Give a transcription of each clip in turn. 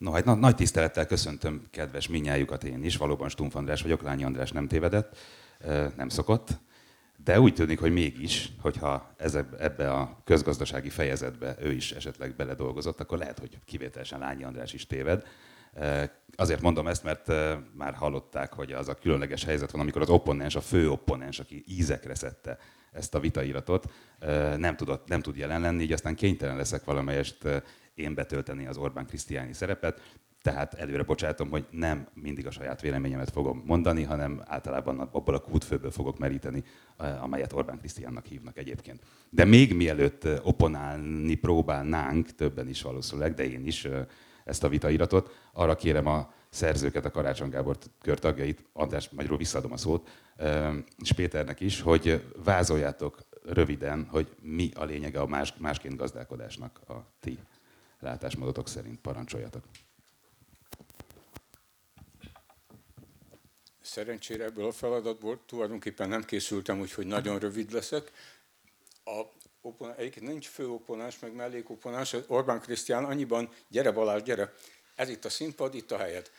No, hát nagy tisztelettel köszöntöm kedves minnyájukat én is. Valóban Stumpf András vagyok, Lányi András nem tévedett, nem szokott. De úgy tűnik, hogy mégis, hogyha ebbe a közgazdasági fejezetbe ő is esetleg beledolgozott, akkor lehet, hogy kivételesen Lányi András is téved. Azért mondom ezt, mert már hallották, hogy az a különleges helyzet van, amikor az opponens, a fő opponens, aki ízekre szedte ezt a vitairatot, nem, tudott, nem tud jelen lenni, így aztán kénytelen leszek valamelyest én betölteni az Orbán Krisztiáni szerepet, tehát előre bocsátom, hogy nem mindig a saját véleményemet fogom mondani, hanem általában abból a kútfőből fogok meríteni, amelyet Orbán Krisztiánnak hívnak egyébként. De még mielőtt oponálni próbálnánk, többen is valószínűleg, de én is ezt a vitairatot, arra kérem a szerzőket, a Karácsony Gábor kör tagjait, András, magyarul visszaadom a szót, és Péternek is, hogy vázoljátok röviden, hogy mi a lényege a más, másként gazdálkodásnak a ti látásmódotok szerint. Parancsoljatok. Szerencsére ebből a feladatból tulajdonképpen nem készültem, úgyhogy nagyon rövid leszek. A egyébként nincs főoponás, meg mellékoponás, Orbán Krisztián annyiban, gyere Balázs, gyere, ez itt a színpad, itt a helyed.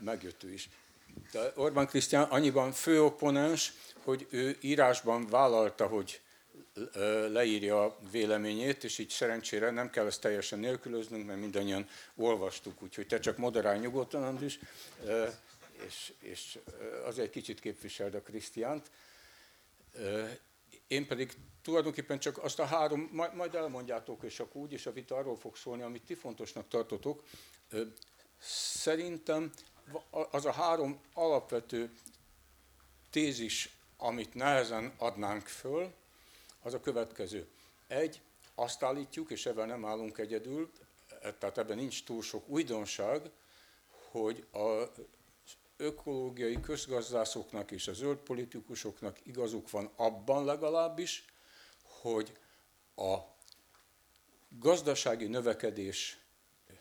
Megjött ő is. De Orbán Krisztián annyiban főoponás, hogy ő írásban vállalta, hogy leírja a véleményét, és így szerencsére nem kell ezt teljesen nélkülöznünk, mert mindannyian olvastuk, úgyhogy te csak moderálj nyugodtan, Andris, és, és azért egy kicsit képviseld a Krisztiánt. Én pedig tulajdonképpen csak azt a három, majd elmondjátok, és akkor úgyis a vita arról fog szólni, amit ti fontosnak tartotok. Szerintem az a három alapvető tézis, amit nehezen adnánk föl, az a következő. Egy, azt állítjuk, és ebben nem állunk egyedül, tehát ebben nincs túl sok újdonság, hogy a ökológiai közgazdászoknak és a zöld politikusoknak igazuk van abban legalábbis, hogy a gazdasági növekedés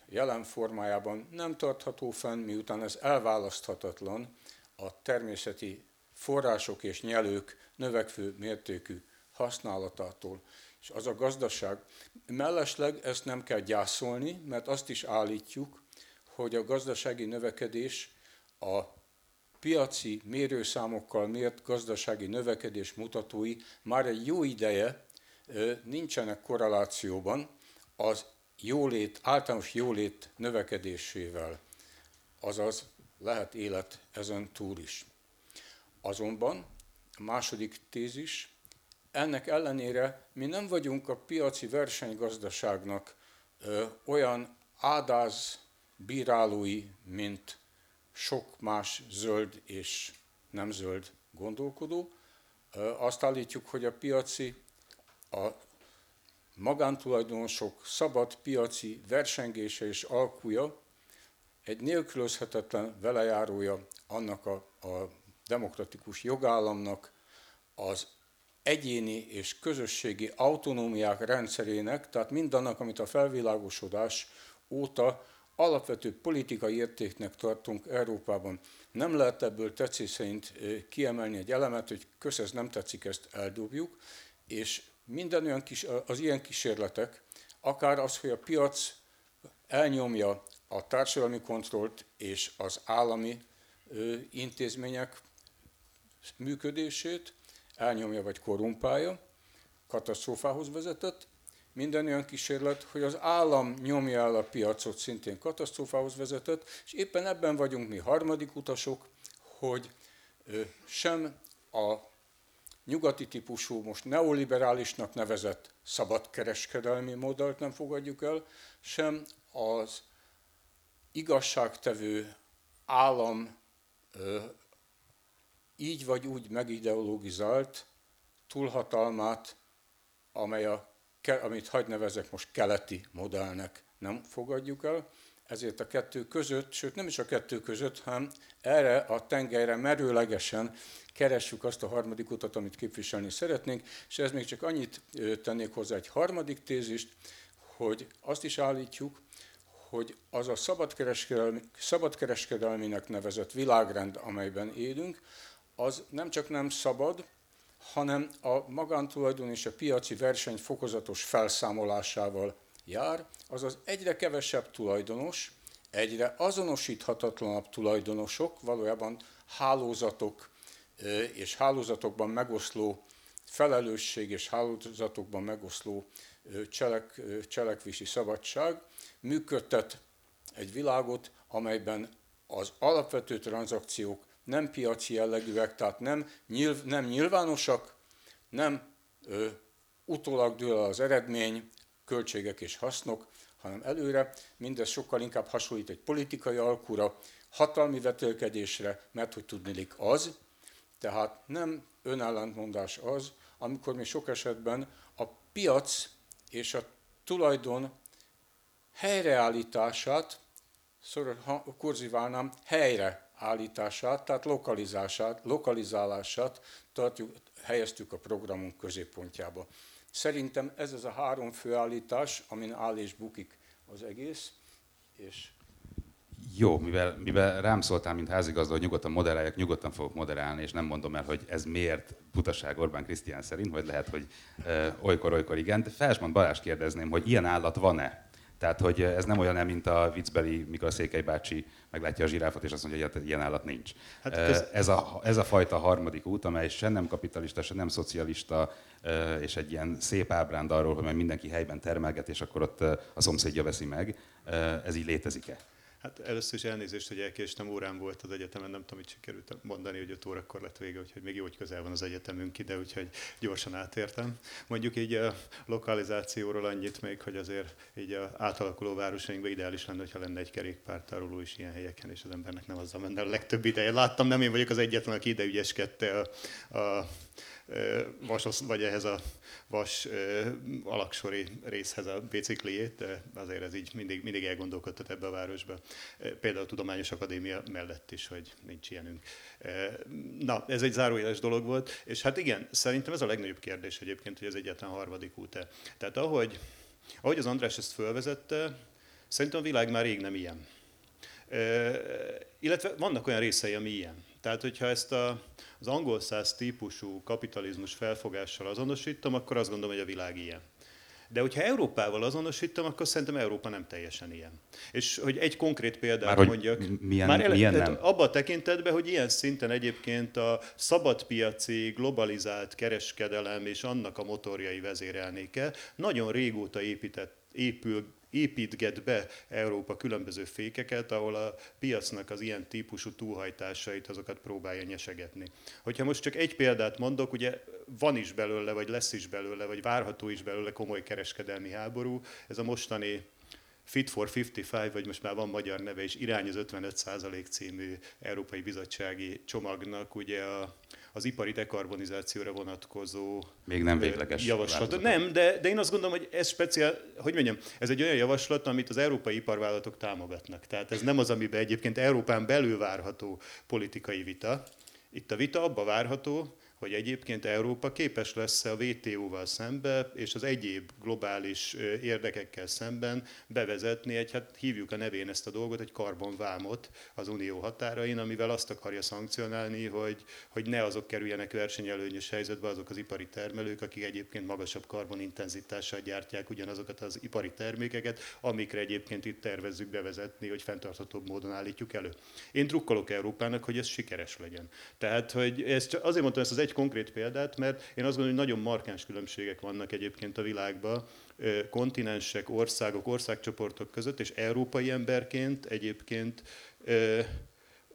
jelen formájában nem tartható fenn, miután ez elválaszthatatlan a természeti források és nyelők növekvő mértékű használatától. És az a gazdaság, mellesleg ezt nem kell gyászolni, mert azt is állítjuk, hogy a gazdasági növekedés a piaci mérőszámokkal mért gazdasági növekedés mutatói már egy jó ideje nincsenek korrelációban az jólét, általános jólét növekedésével, azaz lehet élet ezen túl is. Azonban a második tézis, ennek ellenére mi nem vagyunk a piaci versenygazdaságnak ö, olyan ádáz bírálói, mint sok más zöld és nem zöld gondolkodó. Azt állítjuk, hogy a piaci, a magántulajdonosok szabad piaci versengése és alkúja egy nélkülözhetetlen velejárója annak a, a demokratikus jogállamnak, az egyéni és közösségi autonómiák rendszerének, tehát mindannak, amit a felvilágosodás óta alapvető politikai értéknek tartunk Európában. Nem lehet ebből tetszés szerint kiemelni egy elemet, hogy kösz ez nem tetszik, ezt eldobjuk, és minden olyan kis, az ilyen kísérletek, akár az, hogy a piac elnyomja a társadalmi kontrollt és az állami intézmények működését, elnyomja vagy korrumpálja, katasztrófához vezetett, minden olyan kísérlet, hogy az állam nyomja el a piacot, szintén katasztrófához vezetett, és éppen ebben vagyunk mi harmadik utasok, hogy sem a nyugati típusú, most neoliberálisnak nevezett szabadkereskedelmi modellt nem fogadjuk el, sem az igazságtevő állam így vagy úgy megideologizált túlhatalmát, amely a amit hagy nevezek most keleti modellnek, nem fogadjuk el, ezért a kettő között, sőt nem is a kettő között, hanem erre a tengelyre merőlegesen keressük azt a harmadik utat, amit képviselni szeretnénk, és ez még csak annyit tennék hozzá egy harmadik tézist, hogy azt is állítjuk, hogy az a szabadkereskedelmi, szabadkereskedelminek nevezett világrend, amelyben élünk, az nem csak nem szabad, hanem a magántulajdon és a piaci verseny fokozatos felszámolásával jár, azaz egyre kevesebb tulajdonos, egyre azonosíthatatlanabb tulajdonosok, valójában hálózatok és hálózatokban megoszló felelősség és hálózatokban megoszló cselek, cselekvési szabadság működtet egy világot, amelyben az alapvető tranzakciók nem piaci jellegűek, tehát nem, nyilv, nem nyilvánosak, nem ö, utólag dől az eredmény, költségek és hasznok, hanem előre mindez sokkal inkább hasonlít egy politikai alkura, hatalmi vetélkedésre, mert hogy tudnilik az, tehát nem önellentmondás az, amikor mi sok esetben a piac és a tulajdon helyreállítását, kurziválnám, helyreállítását, tehát lokalizását, lokalizálását tartjuk, helyeztük a programunk középpontjába. Szerintem ez az a három főállítás, amin áll és bukik az egész, és jó, mivel, mivel rám szóltál, mint házigazda, hogy nyugodtan moderáljak, nyugodtan fogok moderálni, és nem mondom el, hogy ez miért butaság Orbán Krisztián szerint, vagy lehet, hogy olykor-olykor igen. De Felsmond Balázs kérdezném, hogy ilyen állat van-e? Tehát, hogy ez nem olyan, mint a viccbeli, mikor a Székely bácsi meglátja a zsiráfot, és azt mondja, hogy ilyen állat nincs. Hát ez... Ez, a, ez a fajta harmadik út, amely se nem kapitalista, se nem szocialista, és egy ilyen szép ábránd arról, hogy majd mindenki helyben termelget, és akkor ott a szomszédja veszi meg, ez így létezik-e? Hát először is elnézést, hogy elkéstem, órán volt az egyetemen, nem tudom, hogy sikerült mondani, hogy 5 órakor lett vége, úgyhogy még jó, hogy közel van az egyetemünk ide, úgyhogy gyorsan átértem. Mondjuk így a lokalizációról annyit még, hogy azért így a átalakuló városainkban ideális lenne, hogyha lenne egy kerékpártároló is ilyen helyeken, és az embernek nem azzal menne a legtöbb ideje. Láttam, nem én vagyok az egyetlen, aki ide ügyeskedte a, a vas, vagy ehhez a vas alaksori részhez a bicikliét, de azért ez így mindig, mindig elgondolkodtat ebbe a városba. Például a Tudományos Akadémia mellett is, hogy nincs ilyenünk. Na, ez egy zárójeles dolog volt, és hát igen, szerintem ez a legnagyobb kérdés egyébként, hogy ez egyetlen harmadik út-e. Tehát ahogy, ahogy az András ezt fölvezette, szerintem a világ már rég nem ilyen. Illetve vannak olyan részei, ami ilyen. Tehát, hogyha ezt a, az angol száz típusú kapitalizmus felfogással azonosítom, akkor azt gondolom, hogy a világ ilyen. De hogyha Európával azonosítom, akkor szerintem Európa nem teljesen ilyen. És hogy egy konkrét példát már, mondjak. Milyen, már ele, milyen nem? Abban a tekintetben, hogy ilyen szinten egyébként a szabadpiaci, globalizált kereskedelem és annak a motorjai vezérelnéke nagyon régóta épített, épül építget be Európa különböző fékeket, ahol a piacnak az ilyen típusú túlhajtásait, azokat próbálja nyesegetni. Hogyha most csak egy példát mondok, ugye van is belőle, vagy lesz is belőle, vagy várható is belőle komoly kereskedelmi háború, ez a mostani Fit for 55, vagy most már van magyar neve is, irány az 55% című Európai Bizottsági csomagnak, ugye a, az ipari dekarbonizációra vonatkozó Még nem végleges javaslat. Változat. Nem, de, de én azt gondolom, hogy ez speciál, hogy mondjam, ez egy olyan javaslat, amit az európai iparvállalatok támogatnak. Tehát ez nem az, amiben egyébként Európán belül várható politikai vita. Itt a vita abba várható, hogy egyébként Európa képes lesz a WTO-val szembe és az egyéb globális érdekekkel szemben bevezetni egy, hát hívjuk a nevén ezt a dolgot, egy karbonvámot az unió határain, amivel azt akarja szankcionálni, hogy, hogy ne azok kerüljenek versenyelőnyös helyzetbe, azok az ipari termelők, akik egyébként magasabb karbonintenzitással gyártják ugyanazokat az ipari termékeket, amikre egyébként itt tervezzük bevezetni, hogy fenntarthatóbb módon állítjuk elő. Én drukkolok Európának, hogy ez sikeres legyen. Tehát, hogy ezt azért mondtam ezt az egy egy konkrét példát, mert én azt gondolom, hogy nagyon markáns különbségek vannak egyébként a világban, kontinensek, országok, országcsoportok között, és európai emberként egyébként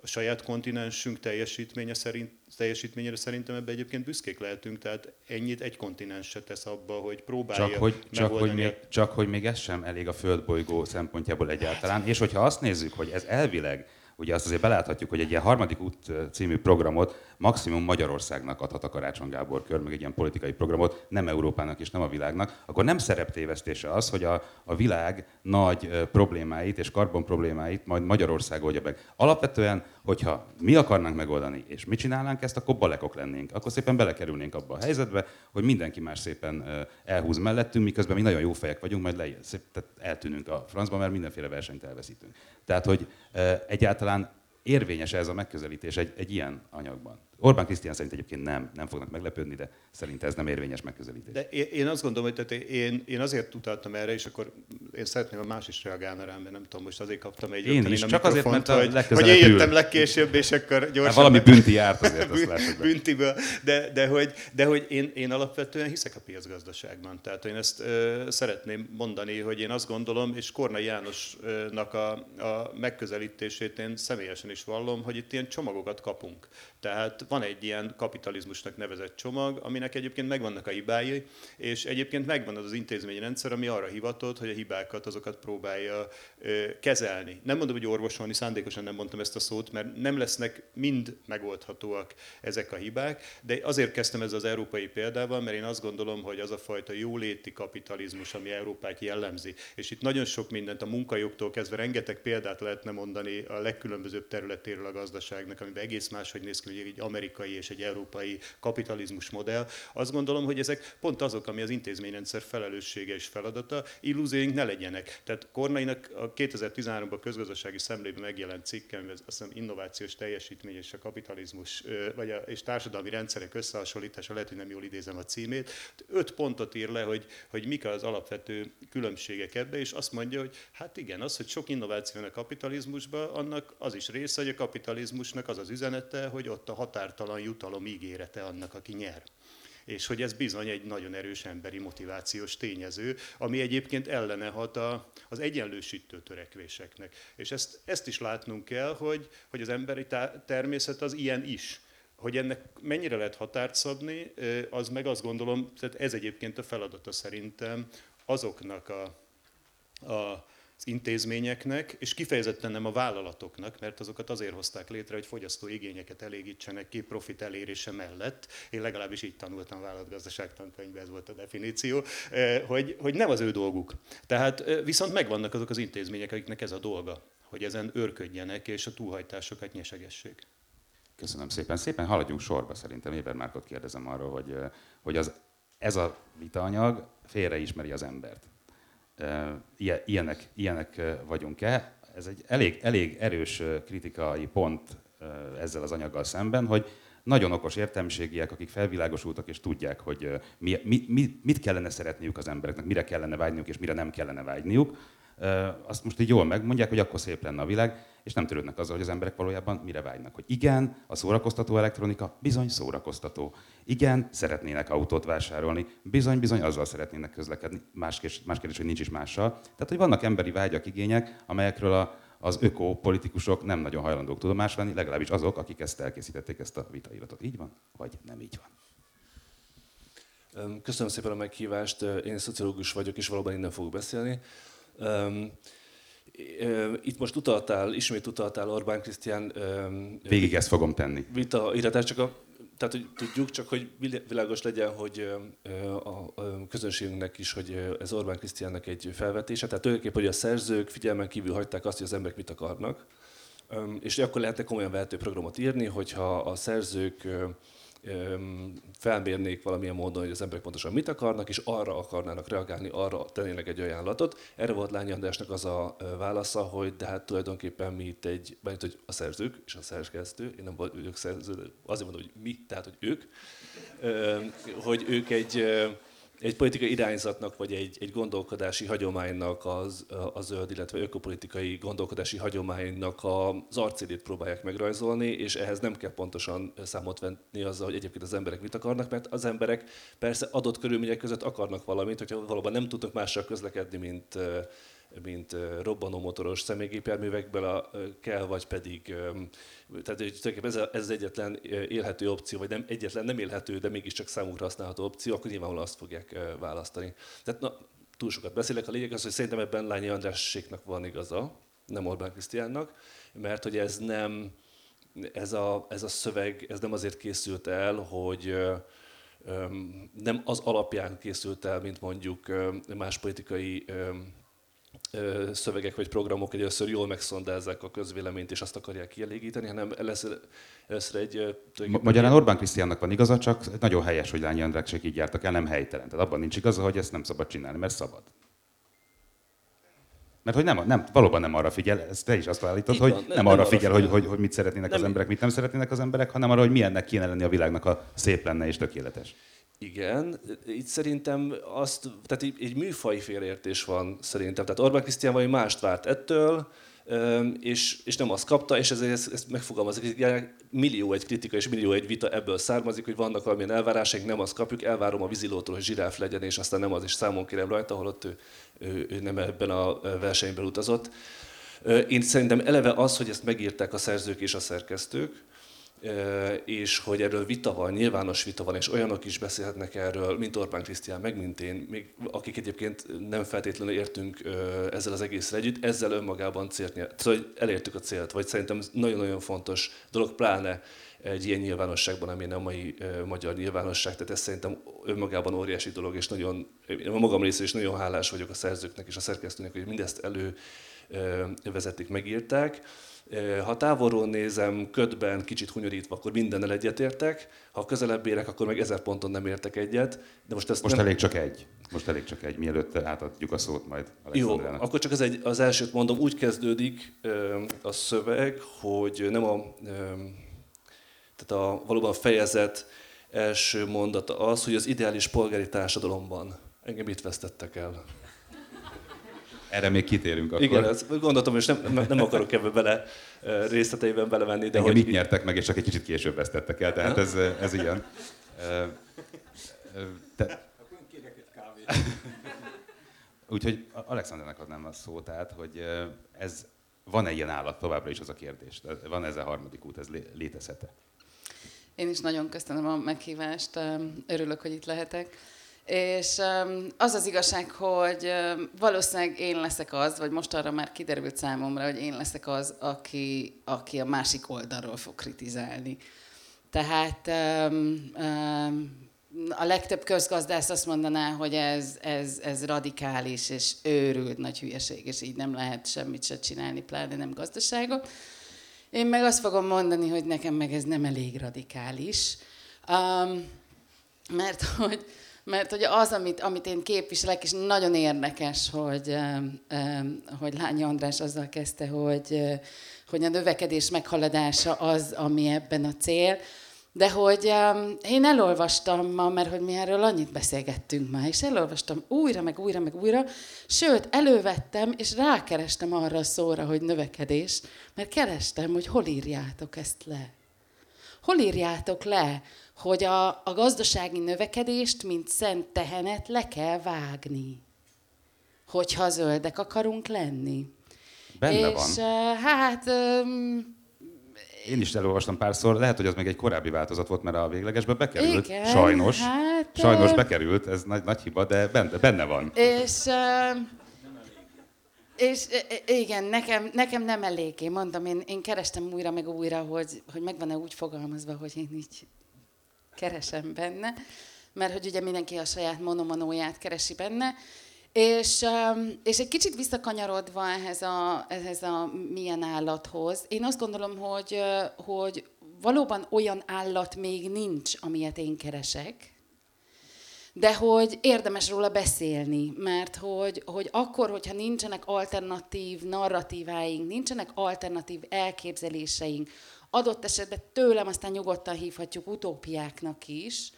a saját kontinensünk teljesítménye szerint, teljesítményére szerintem ebbe egyébként büszkék lehetünk, tehát ennyit egy kontinens tesz abba, hogy próbálja csak hogy, csak hogy, még, csak hogy még ez sem elég a földbolygó szempontjából egyáltalán, és hogyha azt nézzük, hogy ez elvileg ugye azt azért beláthatjuk, hogy egy ilyen harmadik út című programot maximum Magyarországnak adhat a Karácsony Gábor kör, meg egy ilyen politikai programot, nem Európának és nem a világnak, akkor nem szereptévesztése az, hogy a, a világ nagy problémáit és karbon problémáit majd Magyarország oldja meg. Alapvetően, hogyha mi akarnánk megoldani, és mi csinálnánk ezt, akkor balekok lennénk. Akkor szépen belekerülnénk abba a helyzetbe, hogy mindenki más szépen elhúz mellettünk, miközben mi nagyon jó fejek vagyunk, majd le, szép, tehát eltűnünk a francba, mert mindenféle versenyt elveszítünk. Tehát, hogy egyáltalán érvényes ez a megközelítés egy, egy ilyen anyagban. Orbán Krisztián szerint egyébként nem, nem fognak meglepődni, de szerint ez nem érvényes megközelítés. De én, azt gondolom, hogy tehát én, én azért utaltam erre, és akkor én szeretném, a más is reagálna rám, mert nem tudom, most azért kaptam egy Én is, csak azért, mert hogy, hogy én jöttem legkésőbb, és akkor gyorsan... Hát valami bünti járt azért, azt lássuk Büntiből, de, de hogy, de hogy én, én alapvetően hiszek a piacgazdaságban. Tehát én ezt ö, szeretném mondani, hogy én azt gondolom, és Kornai Jánosnak a, a megközelítését én személyesen is vallom, hogy itt ilyen csomagokat kapunk. Tehát van egy ilyen kapitalizmusnak nevezett csomag, aminek egyébként megvannak a hibái, és egyébként megvan az az intézményrendszer, ami arra hivatott, hogy a hibákat azokat próbálja ö, kezelni. Nem mondom, hogy orvosolni, szándékosan nem mondtam ezt a szót, mert nem lesznek mind megoldhatóak ezek a hibák, de azért kezdtem ezzel az európai példával, mert én azt gondolom, hogy az a fajta jóléti kapitalizmus, ami Európát jellemzi, és itt nagyon sok mindent a munkajogtól kezdve rengeteg példát lehetne mondani a legkülönbözőbb területéről a gazdaságnak, amiben egész máshogy néz ki, hogy egy amerikai és egy európai kapitalizmus modell. Azt gondolom, hogy ezek pont azok, ami az intézményrendszer felelőssége és feladata, illúzióink ne legyenek. Tehát Kornainak a 2013-ban közgazdasági szemlében megjelent cikke, ami azt hiszem innovációs teljesítmény és a kapitalizmus, vagy a, és társadalmi rendszerek összehasonlítása, lehet, hogy nem jól idézem a címét, öt pontot ír le, hogy, hogy mik az alapvető különbségek ebbe, és azt mondja, hogy hát igen, az, hogy sok innováció a kapitalizmusban, annak az is része, hogy a kapitalizmusnak az az üzenete, hogy ott a határtalan jutalom ígérete annak, aki nyer és hogy ez bizony egy nagyon erős emberi motivációs tényező, ami egyébként ellene hat a, az egyenlősítő törekvéseknek. És ezt, ezt is látnunk kell, hogy, hogy az emberi természet az ilyen is. Hogy ennek mennyire lehet határt szabni, az meg azt gondolom, tehát ez egyébként a feladata szerintem azoknak a, a intézményeknek, és kifejezetten nem a vállalatoknak, mert azokat azért hozták létre, hogy fogyasztó igényeket elégítsenek ki profit elérése mellett. Én legalábbis így tanultam vállalatgazdaság tankönyvben, ez volt a definíció, eh, hogy, hogy nem az ő dolguk. Tehát eh, viszont megvannak azok az intézmények, akiknek ez a dolga, hogy ezen őrködjenek, és a túlhajtásokat nyesegessék. Köszönöm szépen. Szépen haladjunk sorba szerintem. Éber Márkot kérdezem arról, hogy, eh, hogy az, ez a vitaanyag félreismeri az embert ilyenek, ilyenek vagyunk-e. Ez egy elég, elég erős kritikai pont ezzel az anyaggal szemben, hogy nagyon okos értelmiségiek, akik felvilágosultak és tudják, hogy mi, mi, mit kellene szeretniük az embereknek, mire kellene vágyniuk és mire nem kellene vágyniuk, azt most így jól megmondják, hogy akkor szép lenne a világ, és nem törődnek azzal, hogy az emberek valójában mire vágynak. Hogy igen, a szórakoztató elektronika bizony szórakoztató. Igen, szeretnének autót vásárolni, bizony, bizony azzal szeretnének közlekedni. Más kérdés, más kérdés hogy nincs is mással. Tehát, hogy vannak emberi vágyak, igények, amelyekről a, az ökopolitikusok nem nagyon hajlandók tudomást venni, legalábbis azok, akik ezt elkészítették, ezt a vitairatot. Így van, vagy nem így van? Köszönöm szépen a meghívást. Én szociológus vagyok, és valóban innen fogok beszélni. Itt most utaltál, ismét utaltál Orbán Krisztián... Végig ezt fogom tenni. Vita iratás, csak a, tehát hogy tudjuk, csak hogy világos legyen, hogy a közönségünknek is, hogy ez Orbán Krisztiánnak egy felvetése. Tehát tulajdonképpen, hogy a szerzők figyelmen kívül hagyták azt, hogy az emberek mit akarnak. És akkor lehetne komolyan vehető programot írni, hogyha a szerzők felmérnék valamilyen módon, hogy az emberek pontosan mit akarnak, és arra akarnának reagálni, arra tennének egy ajánlatot. Erre volt Lányi Andrásnak az a válasza, hogy de hát tulajdonképpen mi itt egy, mert hogy a szerzők és a szerzőkeztő, én nem vagyok szerző, azért mondom, hogy mi, tehát hogy ők, hogy ők egy egy politikai irányzatnak, vagy egy, egy gondolkodási hagyománynak az, a zöld, illetve ökopolitikai gondolkodási hagyománynak az arcédét próbálják megrajzolni, és ehhez nem kell pontosan számot venni azzal, hogy egyébként az emberek mit akarnak, mert az emberek persze adott körülmények között akarnak valamit, hogyha valóban nem tudnak mással közlekedni, mint mint robbanómotoros személygépjárművekből kell, vagy pedig, tehát ez, ez egyetlen élhető opció, vagy nem egyetlen nem élhető, de mégiscsak számukra használható opció, akkor nyilvánvalóan azt fogják választani. Tehát na, túl sokat beszélek, a lényeg az, hogy szerintem ebben Lányi Andrásséknak van igaza, nem Orbán Krisztiánnak, mert hogy ez nem, ez a, ez a szöveg, ez nem azért készült el, hogy nem az alapján készült el, mint mondjuk más politikai szövegek vagy programok először jól megszondázzák a közvéleményt, és azt akarják kielégíteni, hanem először, először egy... Magyarán Orbán Krisztiánnak van igaza, csak nagyon helyes, hogy Lányi Andrácsék így jártak el, nem helytelen. Tehát abban nincs igaza, hogy ezt nem szabad csinálni, mert szabad. Mert hogy nem, nem, valóban nem arra figyel, ezt te is azt állítod, Így hogy van, nem, nem- arra arra figyel, figyel. hogy, hogy, hogy mit szeretnének Nem- az emberek, mit nem szeretnének az emberek, hanem arra, hogy milyennek kéne lenni a világnak, a szép lenne és tökéletes. Igen, itt szerintem azt, tehát egy, egy műfai félreértés van szerintem. Tehát Orbán Krisztián valami mást várt ettől, és, és nem azt kapta, és ezért ezt, ezt megfogalmazik, millió egy kritika és millió egy vita ebből származik, hogy vannak valamilyen elvárásaink, nem azt kapjuk, elvárom a vízilótól, hogy zsiráf legyen, és aztán nem az is számon kérem rajta, holott ő, ő, ő nem ebben a versenyben utazott. Én szerintem eleve az, hogy ezt megírták a szerzők és a szerkesztők, és hogy erről vita van, nyilvános vita van, és olyanok is beszélhetnek erről, mint Orbán Krisztián, meg mint én, még akik egyébként nem feltétlenül értünk ezzel az egészre együtt, ezzel önmagában célt nyert. Szóval hogy elértük a célt, vagy szerintem nagyon-nagyon fontos dolog, pláne egy ilyen nyilvánosságban, ami nem a mai magyar nyilvánosság, tehát ez szerintem önmagában óriási dolog, és nagyon, a magam részéről is nagyon hálás vagyok a szerzőknek és a szerkesztőnek, hogy mindezt elő vezették, megírták. Ha távolról nézem, ködben, kicsit hunyorítva, akkor mindennel egyetértek. Ha közelebb érek, akkor meg ezer ponton nem értek egyet. De most ezt Most nem... elég csak egy. Most elég csak egy, mielőtt átadjuk a szót majd Jó, akkor csak az, egy, az elsőt mondom, úgy kezdődik a szöveg, hogy nem a, tehát a valóban a fejezet első mondata az, hogy az ideális polgári társadalomban engem itt vesztettek el. Erre még kitérünk akkor. Igen, ezt gondoltam, és nem, nem- akarok ebbe bele részleteiben belevenni, de Engem hogy itt nyertek meg, és csak egy kicsit később vesztettek el, tehát ez, ez ilyen. Te, Akkor én kérek egy kávét. úgyhogy Alexandernek adnám a szót, tehát, hogy ez van-e ilyen állat továbbra is az a kérdés? Van ez a harmadik út, ez lé- létezhet-e? Én is nagyon köszönöm a meghívást, örülök, hogy itt lehetek. És az az igazság, hogy valószínűleg én leszek az, vagy most arra már kiderült számomra, hogy én leszek az, aki, aki a másik oldalról fog kritizálni. Tehát a legtöbb közgazdász azt mondaná, hogy ez, ez, ez radikális és őrült nagy hülyeség, és így nem lehet semmit se csinálni, pláne nem gazdaságot. Én meg azt fogom mondani, hogy nekem meg ez nem elég radikális, um, mert hogy, mert hogy az, amit, amit én képviselek, és nagyon érdekes, hogy, hogy Lányi András azzal kezdte, hogy, hogy a növekedés meghaladása az, ami ebben a cél, de hogy um, én elolvastam ma, mert hogy mi erről annyit beszélgettünk már, és elolvastam újra, meg újra, meg újra, sőt, elővettem, és rákerestem arra a szóra, hogy növekedés, mert kerestem, hogy hol írjátok ezt le. Hol írjátok le, hogy a, a gazdasági növekedést, mint szent tehenet le kell vágni, hogyha zöldek akarunk lenni. Benne és van. hát um, Én is elolvastam párszor, lehet, hogy az meg egy korábbi változat volt, mert a véglegesbe bekerült. Igen, Sajnos. hát, Sajnos bekerült, ez nagy, nagy hiba, de benne, benne van. És, és igen, nekem, nekem nem eléggé, mondom, én, én kerestem újra meg újra, hogy, hogy megvan-e úgy fogalmazva, hogy én így keresem benne, mert hogy ugye mindenki a saját monomanóját keresi benne, és, um, és egy kicsit visszakanyarodva ehhez a, ehhez a milyen állathoz, én azt gondolom, hogy, hogy valóban olyan állat még nincs, amilyet én keresek, de hogy érdemes róla beszélni, mert hogy, hogy akkor, hogyha nincsenek alternatív narratíváink, nincsenek alternatív elképzeléseink, adott esetben tőlem aztán nyugodtan hívhatjuk utópiáknak is,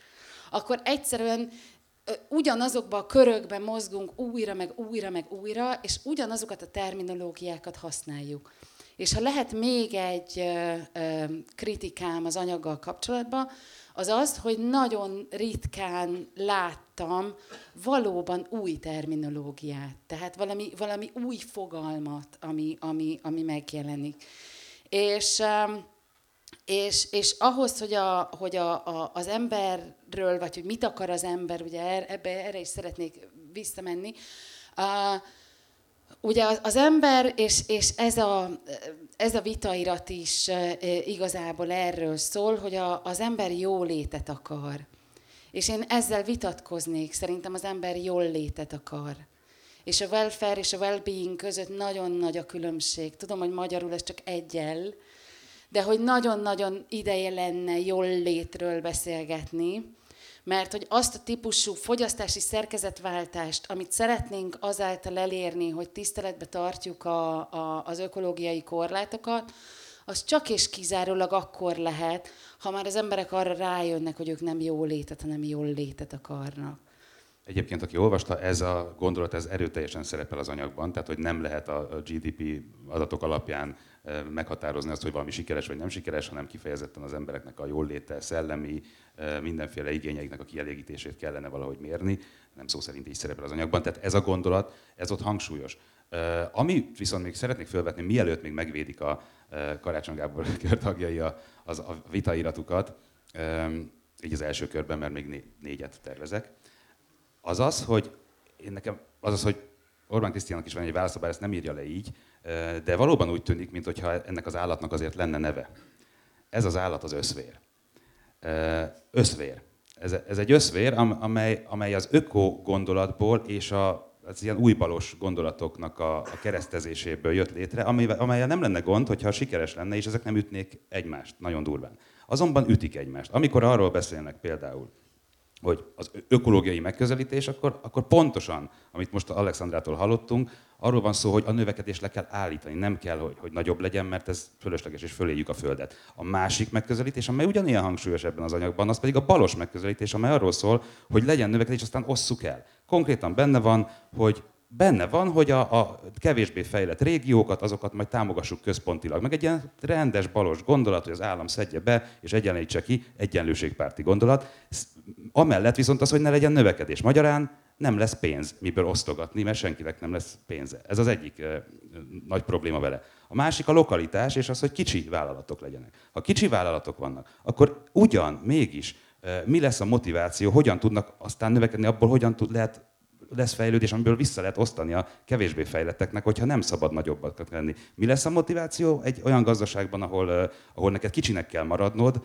akkor egyszerűen ö, ugyanazokba a körökben mozgunk újra, meg újra, meg újra, és ugyanazokat a terminológiákat használjuk. És ha lehet még egy kritikám az anyaggal kapcsolatban, az az, hogy nagyon ritkán láttam valóban új terminológiát, tehát valami, valami új fogalmat, ami, ami, ami megjelenik. És, um, és, és ahhoz, hogy, a, hogy a, a, az emberről, vagy hogy mit akar az ember, ugye er- ebbe, erre is szeretnék visszamenni, uh, Ugye az, az ember, és, és ez, a, ez a vitairat is e, igazából erről szól, hogy a, az ember jólétet akar. És én ezzel vitatkoznék, szerintem az ember jól létet akar. És a welfare és a well-being között nagyon nagy a különbség. Tudom, hogy magyarul ez csak egyel, de hogy nagyon-nagyon ideje lenne jól létről beszélgetni, mert hogy azt a típusú fogyasztási szerkezetváltást, amit szeretnénk azáltal elérni, hogy tiszteletbe tartjuk a, a, az ökológiai korlátokat, az csak és kizárólag akkor lehet, ha már az emberek arra rájönnek, hogy ők nem jól létet, hanem jól létet akarnak. Egyébként, aki olvasta, ez a gondolat ez erőteljesen szerepel az anyagban, tehát hogy nem lehet a GDP adatok alapján meghatározni azt, hogy valami sikeres vagy nem sikeres, hanem kifejezetten az embereknek a jól léte, szellemi, mindenféle igényeiknek a kielégítését kellene valahogy mérni, nem szó szerint így szerepel az anyagban. Tehát ez a gondolat, ez ott hangsúlyos. Ami viszont még szeretnék felvetni, mielőtt még megvédik a Karácsony Gábor körtagjai a, az, a vitairatukat, így az első körben, mert még négyet tervezek, az az, hogy én nekem, az az, hogy Orbán Krisztiának is van egy válasza, bár ezt nem írja le így, de valóban úgy tűnik, mintha ennek az állatnak azért lenne neve. Ez az állat az összvér. Összvér. Ez, ez egy összvér, amely, amely az öko gondolatból és a, az ilyen újbalos gondolatoknak a, a keresztezéséből jött létre, amelyel nem lenne gond, hogyha sikeres lenne, és ezek nem ütnék egymást nagyon durván. Azonban ütik egymást. Amikor arról beszélnek például, hogy az ökológiai megközelítés, akkor, akkor pontosan, amit most Alexandrától hallottunk, arról van szó, hogy a növekedést le kell állítani, nem kell, hogy, hogy nagyobb legyen, mert ez fölösleges és föléljük a Földet. A másik megközelítés, amely ugyanilyen hangsúlyos ebben az anyagban, az pedig a balos megközelítés, amely arról szól, hogy legyen növekedés, aztán osszuk el. Konkrétan benne van, hogy benne van, hogy a, a kevésbé fejlett régiókat, azokat majd támogassuk központilag. Meg egy ilyen rendes balos gondolat, hogy az állam szedje be és egyenlítse ki, egyenlőségpárti gondolat. Amellett viszont az, hogy ne legyen növekedés. Magyarán nem lesz pénz, miből osztogatni, mert senkinek nem lesz pénze. Ez az egyik e, nagy probléma vele. A másik a lokalitás, és az, hogy kicsi vállalatok legyenek. Ha kicsi vállalatok vannak, akkor ugyan, mégis e, mi lesz a motiváció, hogyan tudnak aztán növekedni, abból hogyan tud, lehet lesz fejlődés, amiből vissza lehet osztani a kevésbé fejletteknek, hogyha nem szabad nagyobbat lenni. Mi lesz a motiváció egy olyan gazdaságban, ahol, ahol neked kicsinek kell maradnod,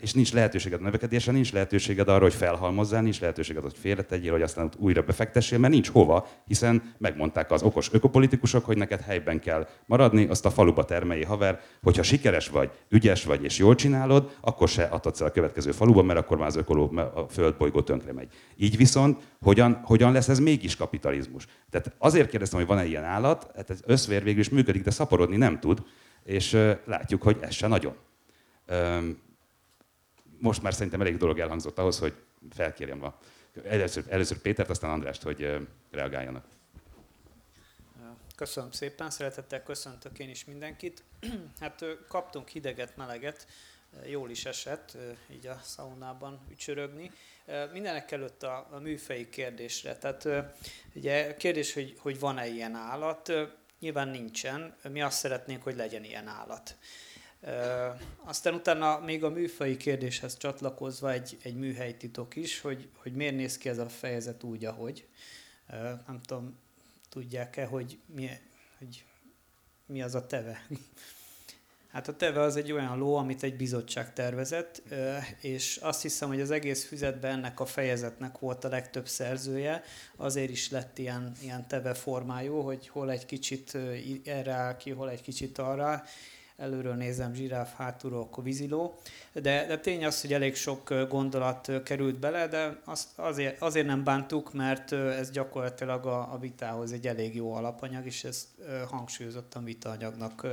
és nincs lehetőséged a növekedésre, nincs lehetőséged arra, hogy felhalmozzál, nincs lehetőséged, hogy félretegyél, hogy aztán újra befektessél, mert nincs hova, hiszen megmondták az okos ökopolitikusok, hogy neked helyben kell maradni, azt a faluba termelj haver, hogyha sikeres vagy, ügyes vagy és jól csinálod, akkor se adhatsz el a következő faluba, mert akkor már az ökoló, a földbolygó tönkre megy. Így viszont hogyan, hogyan lesz ez mégis kapitalizmus? Tehát azért kérdeztem, hogy van-e ilyen állat, hát ez összvér végül is működik, de szaporodni nem tud, és látjuk, hogy ez se nagyon most már szerintem elég dolog elhangzott ahhoz, hogy felkérjem a, először, először Pétert, aztán Andrást, hogy reagáljanak. Köszönöm szépen, szeretettel köszöntök én is mindenkit. Hát kaptunk hideget, meleget, jól is esett így a szaunában ücsörögni. Mindenek előtt a, a műfei kérdésre. Tehát ugye kérdés, hogy, hogy van-e ilyen állat, nyilván nincsen. Mi azt szeretnénk, hogy legyen ilyen állat. Aztán utána még a műfai kérdéshez csatlakozva egy, egy műhelytitok is, hogy, hogy miért néz ki ez a fejezet úgy, ahogy. Nem tudom, tudják-e, hogy mi, hogy mi az a teve? Hát a teve az egy olyan ló, amit egy bizottság tervezett, és azt hiszem, hogy az egész füzetben ennek a fejezetnek volt a legtöbb szerzője, azért is lett ilyen, ilyen teve formájú, hogy hol egy kicsit erre áll ki, hol egy kicsit arra, előről nézem zsiráf, hátulról akkor víziló, de, de tény az, hogy elég sok gondolat került bele, de azt azért, azért nem bántuk, mert ez gyakorlatilag a, a vitához egy elég jó alapanyag, és ezt hangsúlyozottan vitaanyagnak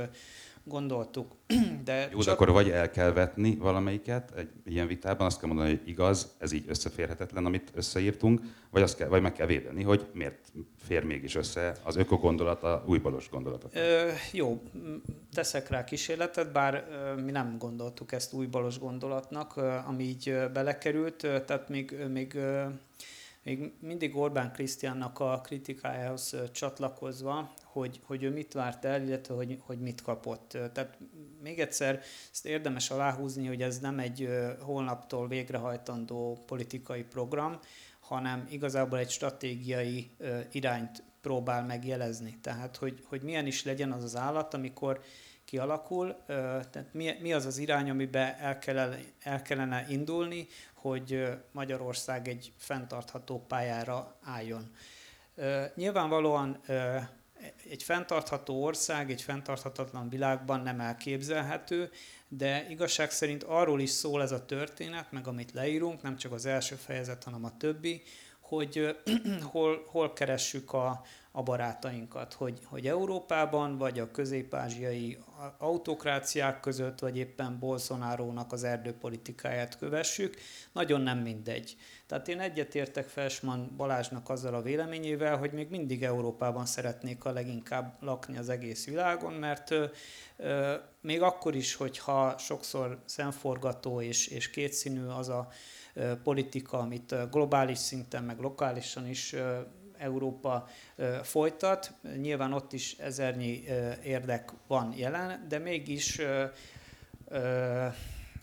gondoltuk. De Jó, csak... de akkor vagy el kell vetni valamelyiket egy ilyen vitában, azt kell mondani, hogy igaz, ez így összeférhetetlen, amit összeírtunk, vagy, azt kell, vagy meg kell védeni, hogy miért fér mégis össze az ökogondolat a újbalos gondolata. Ö, jó, teszek rá kísérletet, bár ö, mi nem gondoltuk ezt újbalos gondolatnak, ö, ami így ö, belekerült, ö, tehát még, ö, még ö, még mindig Orbán Krisztiánnak a kritikájához csatlakozva, hogy, hogy ő mit várt el, illetve hogy, hogy mit kapott. Tehát még egyszer ezt érdemes aláhúzni, hogy ez nem egy holnaptól végrehajtandó politikai program, hanem igazából egy stratégiai irányt próbál megjelezni. Tehát, hogy, hogy milyen is legyen az az állat, amikor kialakul, tehát mi, mi az az irány, amiben el kellene, el kellene indulni, hogy Magyarország egy fenntartható pályára álljon. Nyilvánvalóan egy fenntartható ország, egy fenntarthatatlan világban nem elképzelhető, de igazság szerint arról is szól ez a történet, meg amit leírunk, nem csak az első fejezet, hanem a többi, hogy hol, hol keressük a, a barátainkat, hogy, hogy Európában, vagy a közép-ázsiai autokráciák között, vagy éppen Bolsonarónak az erdőpolitikáját kövessük, nagyon nem mindegy. Tehát én egyetértek Felsman Balázsnak azzal a véleményével, hogy még mindig Európában szeretnék a leginkább lakni az egész világon, mert ö, ö, még akkor is, hogyha sokszor szemforgató és, és kétszínű az a ö, politika, amit globális szinten, meg lokálisan is Európa folytat. Nyilván ott is ezernyi érdek van jelen, de mégis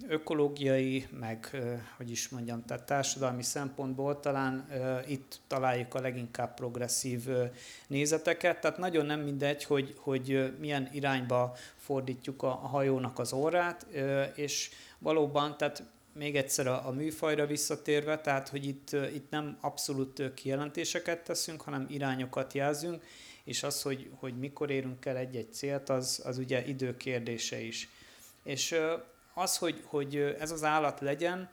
ökológiai, meg hogy is mondjam, tehát társadalmi szempontból talán itt találjuk a leginkább progresszív nézeteket. Tehát nagyon nem mindegy, hogy, hogy milyen irányba fordítjuk a, hajónak az orrát, és valóban, tehát még egyszer a, a műfajra visszatérve, tehát hogy itt, itt nem abszolút kijelentéseket teszünk, hanem irányokat jelzünk, és az, hogy, hogy mikor érünk el egy-egy célt, az, az ugye idő kérdése is. És az, hogy, hogy ez az állat legyen,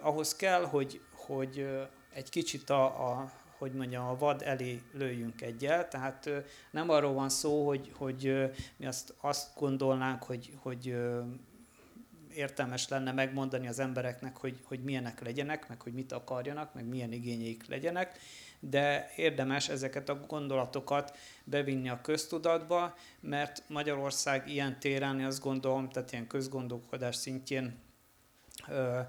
ahhoz kell, hogy, hogy egy kicsit a, a hogy mondjam, a vad elé lőjünk egyel, tehát nem arról van szó, hogy, hogy mi azt, azt gondolnánk, hogy, hogy értelmes lenne megmondani az embereknek, hogy, hogy milyenek legyenek, meg hogy mit akarjanak, meg milyen igényeik legyenek, de érdemes ezeket a gondolatokat bevinni a köztudatba, mert Magyarország ilyen téren, azt gondolom, tehát ilyen közgondolkodás szintjén ö,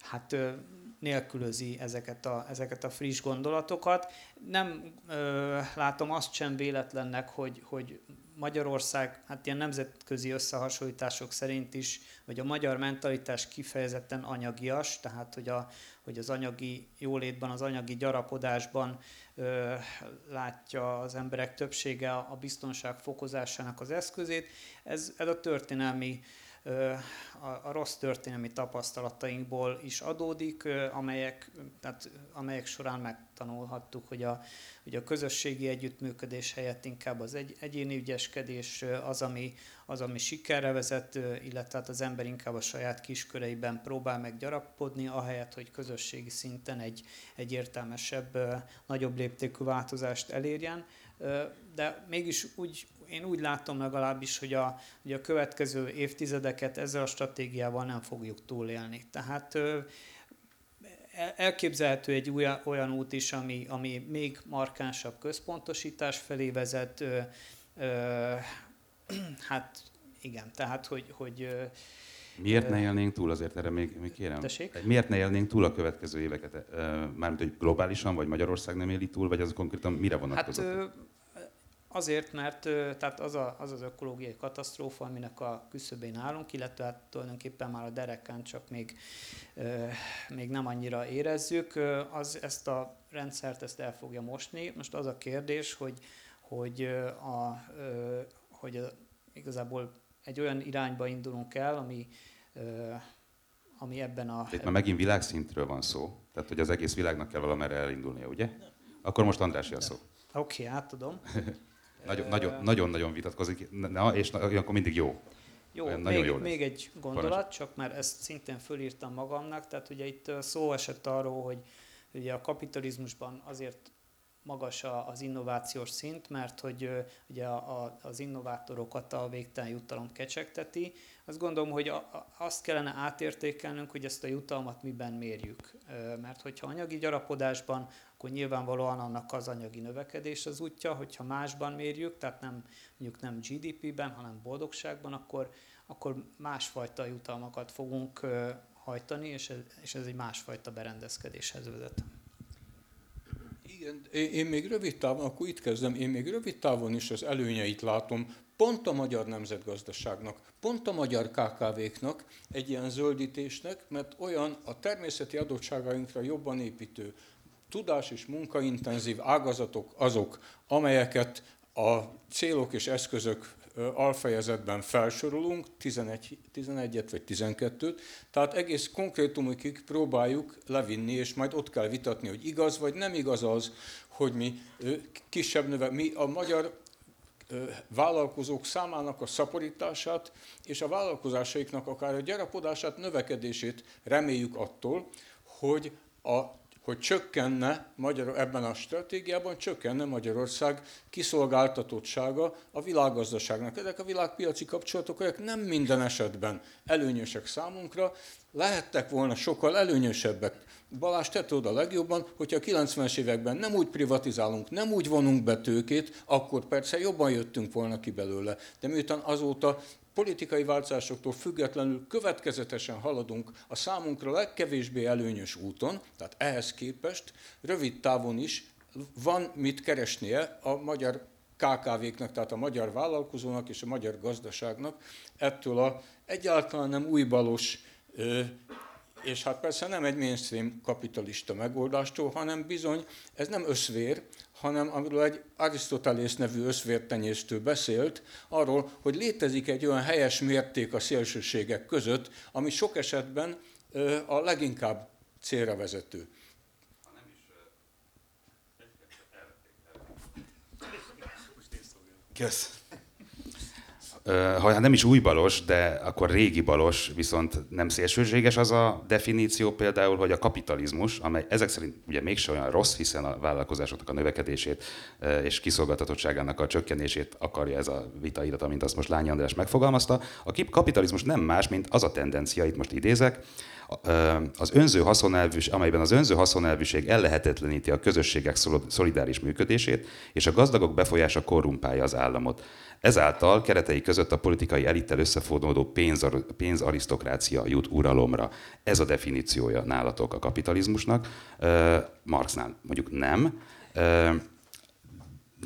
hát ö, nélkülözi ezeket a, ezeket a friss gondolatokat. Nem ö, látom azt sem véletlennek, hogy, hogy Magyarország, hát ilyen nemzetközi összehasonlítások szerint is, vagy a magyar mentalitás kifejezetten anyagias, tehát hogy, a, hogy az anyagi jólétben, az anyagi gyarapodásban ö, látja az emberek többsége a biztonság fokozásának az eszközét. Ez, ez a történelmi a, a rossz történelmi tapasztalatainkból is adódik, amelyek, tehát, amelyek során megtanulhattuk, hogy a, hogy a közösségi együttműködés helyett inkább az egy, egyéni ügyeskedés az ami, az, ami sikerre vezet, illetve hát az ember inkább a saját kisköreiben próbál meg gyarapodni, ahelyett, hogy közösségi szinten egy, egy értelmesebb, nagyobb léptékű változást elérjen. De mégis úgy, én úgy látom legalábbis, hogy a, hogy a következő évtizedeket ezzel a stratégiával nem fogjuk túlélni. Tehát elképzelhető egy olyan, olyan út is, ami, ami még markánsabb központosítás felé vezet. Ö, ö, hát igen, tehát hogy, hogy Miért ne élnénk túl, azért erre még, még kérem. Tessék? Miért ne élnénk túl a következő éveket? Mármint, hogy globálisan, vagy Magyarország nem éli túl, vagy az konkrétan mire vonatkozott? Hát, Azért, mert tehát az, a, az az ökológiai katasztrófa, aminek a küszöbén állunk, illetve hát tulajdonképpen már a dereken csak még, még nem annyira érezzük, az ezt a rendszert ezt el fogja mosni. Most az a kérdés, hogy, hogy, a, hogy a, igazából egy olyan irányba indulunk el, ami, ami ebben a... Itt már megint világszintről van szó, tehát hogy az egész világnak kell valamerre elindulnia, ugye? Akkor most András a szó. Oké, okay, átadom. Nagyon-nagyon vitatkozik, na, és akkor mindig jó. Jó, Olyan még, jó még egy gondolat, Parancs. csak már ezt szintén fölírtam magamnak, tehát ugye itt szó esett arról, hogy ugye a kapitalizmusban azért magas az innovációs szint, mert hogy ugye az innovátorokat a végtelen jutalom kecsegteti. Azt gondolom, hogy azt kellene átértékelnünk, hogy ezt a jutalmat miben mérjük. Mert hogyha anyagi gyarapodásban, akkor nyilvánvalóan annak az anyagi növekedés az útja, hogyha másban mérjük, tehát nem mondjuk nem GDP-ben, hanem boldogságban, akkor, akkor másfajta jutalmakat fogunk hajtani, és ez, és ez egy másfajta berendezkedéshez vezet. Igen, én még rövid távon, akkor itt kezdem, én még rövid távon is az előnyeit látom, pont a magyar nemzetgazdaságnak, pont a magyar KKV-knak egy ilyen zöldítésnek, mert olyan a természeti adottságainkra jobban építő, tudás és munkaintenzív ágazatok azok, amelyeket a célok és eszközök alfejezetben felsorolunk, 11, 11-et vagy 12-t, tehát egész konkrétumokig próbáljuk levinni, és majd ott kell vitatni, hogy igaz vagy nem igaz az, hogy mi kisebb növe, mi a magyar vállalkozók számának a szaporítását, és a vállalkozásaiknak akár a gyarapodását, növekedését reméljük attól, hogy a hogy csökkenne Magyar, ebben a stratégiában csökkenne Magyarország kiszolgáltatottsága a világgazdaságnak. Ezek a világpiaci kapcsolatok, ezek nem minden esetben előnyösek számunkra, lehettek volna sokkal előnyösebbek. Balázs tette oda legjobban, hogyha a 90-es években nem úgy privatizálunk, nem úgy vonunk be tőkét, akkor persze jobban jöttünk volna ki belőle. De miután azóta politikai változásoktól függetlenül következetesen haladunk a számunkra legkevésbé előnyös úton, tehát ehhez képest rövid távon is van mit keresnie a magyar KKV-knak, tehát a magyar vállalkozónak és a magyar gazdaságnak ettől a egyáltalán nem újbalos és hát persze nem egy mainstream kapitalista megoldástól, hanem bizony ez nem összvér, hanem amiről egy Arisztotelész nevű összvértenyésztő beszélt, arról, hogy létezik egy olyan helyes mérték a szélsőségek között, ami sok esetben a leginkább célra vezető. Kösz ha hát nem is új balos, de akkor régi balos, viszont nem szélsőséges az a definíció például, hogy a kapitalizmus, amely ezek szerint ugye mégse olyan rossz, hiszen a vállalkozásoknak a növekedését és kiszolgáltatottságának a csökkenését akarja ez a vitairata, mint azt most Lányi András megfogalmazta. A kapitalizmus nem más, mint az a tendencia, itt most idézek, az önző haszonelvűs, amelyben az önző haszonelvűség ellehetetleníti a közösségek szolidáris működését, és a gazdagok befolyása korrumpálja az államot. Ezáltal keretei között a politikai elittel összefonódó pénzar, pénzarisztokrácia jut uralomra. Ez a definíciója nálatok a kapitalizmusnak. Marxnál mondjuk nem.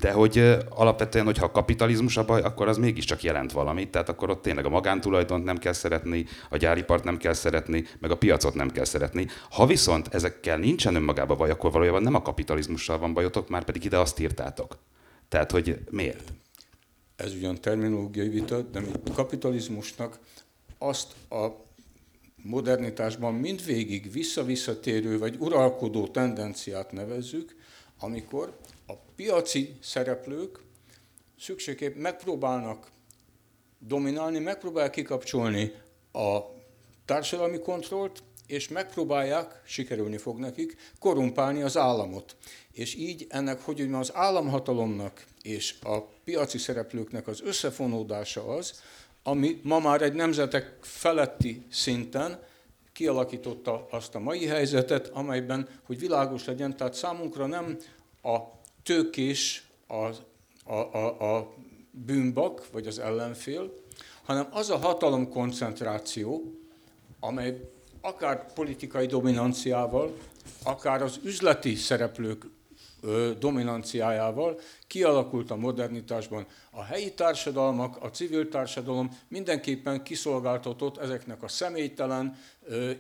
De hogy alapvetően, hogyha a kapitalizmus a baj, akkor az mégiscsak jelent valamit, tehát akkor ott tényleg a magántulajdont nem kell szeretni, a gyáripart nem kell szeretni, meg a piacot nem kell szeretni. Ha viszont ezekkel nincsen önmagában baj, akkor valójában nem a kapitalizmussal van bajotok, már pedig ide azt írtátok. Tehát, hogy miért? Ez ugyan terminológiai vita, de mi kapitalizmusnak azt a modernitásban mindvégig visszavisszatérő vagy uralkodó tendenciát nevezzük, amikor piaci szereplők szükségképp megpróbálnak dominálni, megpróbálják kikapcsolni a társadalmi kontrollt, és megpróbálják, sikerülni fog nekik, korumpálni az államot. És így ennek, hogy mondjam, az államhatalomnak és a piaci szereplőknek az összefonódása az, ami ma már egy nemzetek feletti szinten kialakította azt a mai helyzetet, amelyben, hogy világos legyen, tehát számunkra nem a tőkés a, a, a, a bűnbak, vagy az ellenfél, hanem az a hatalomkoncentráció, amely akár politikai dominanciával, akár az üzleti szereplők dominanciájával kialakult a modernitásban. A helyi társadalmak, a civil társadalom mindenképpen kiszolgáltatott ezeknek a személytelen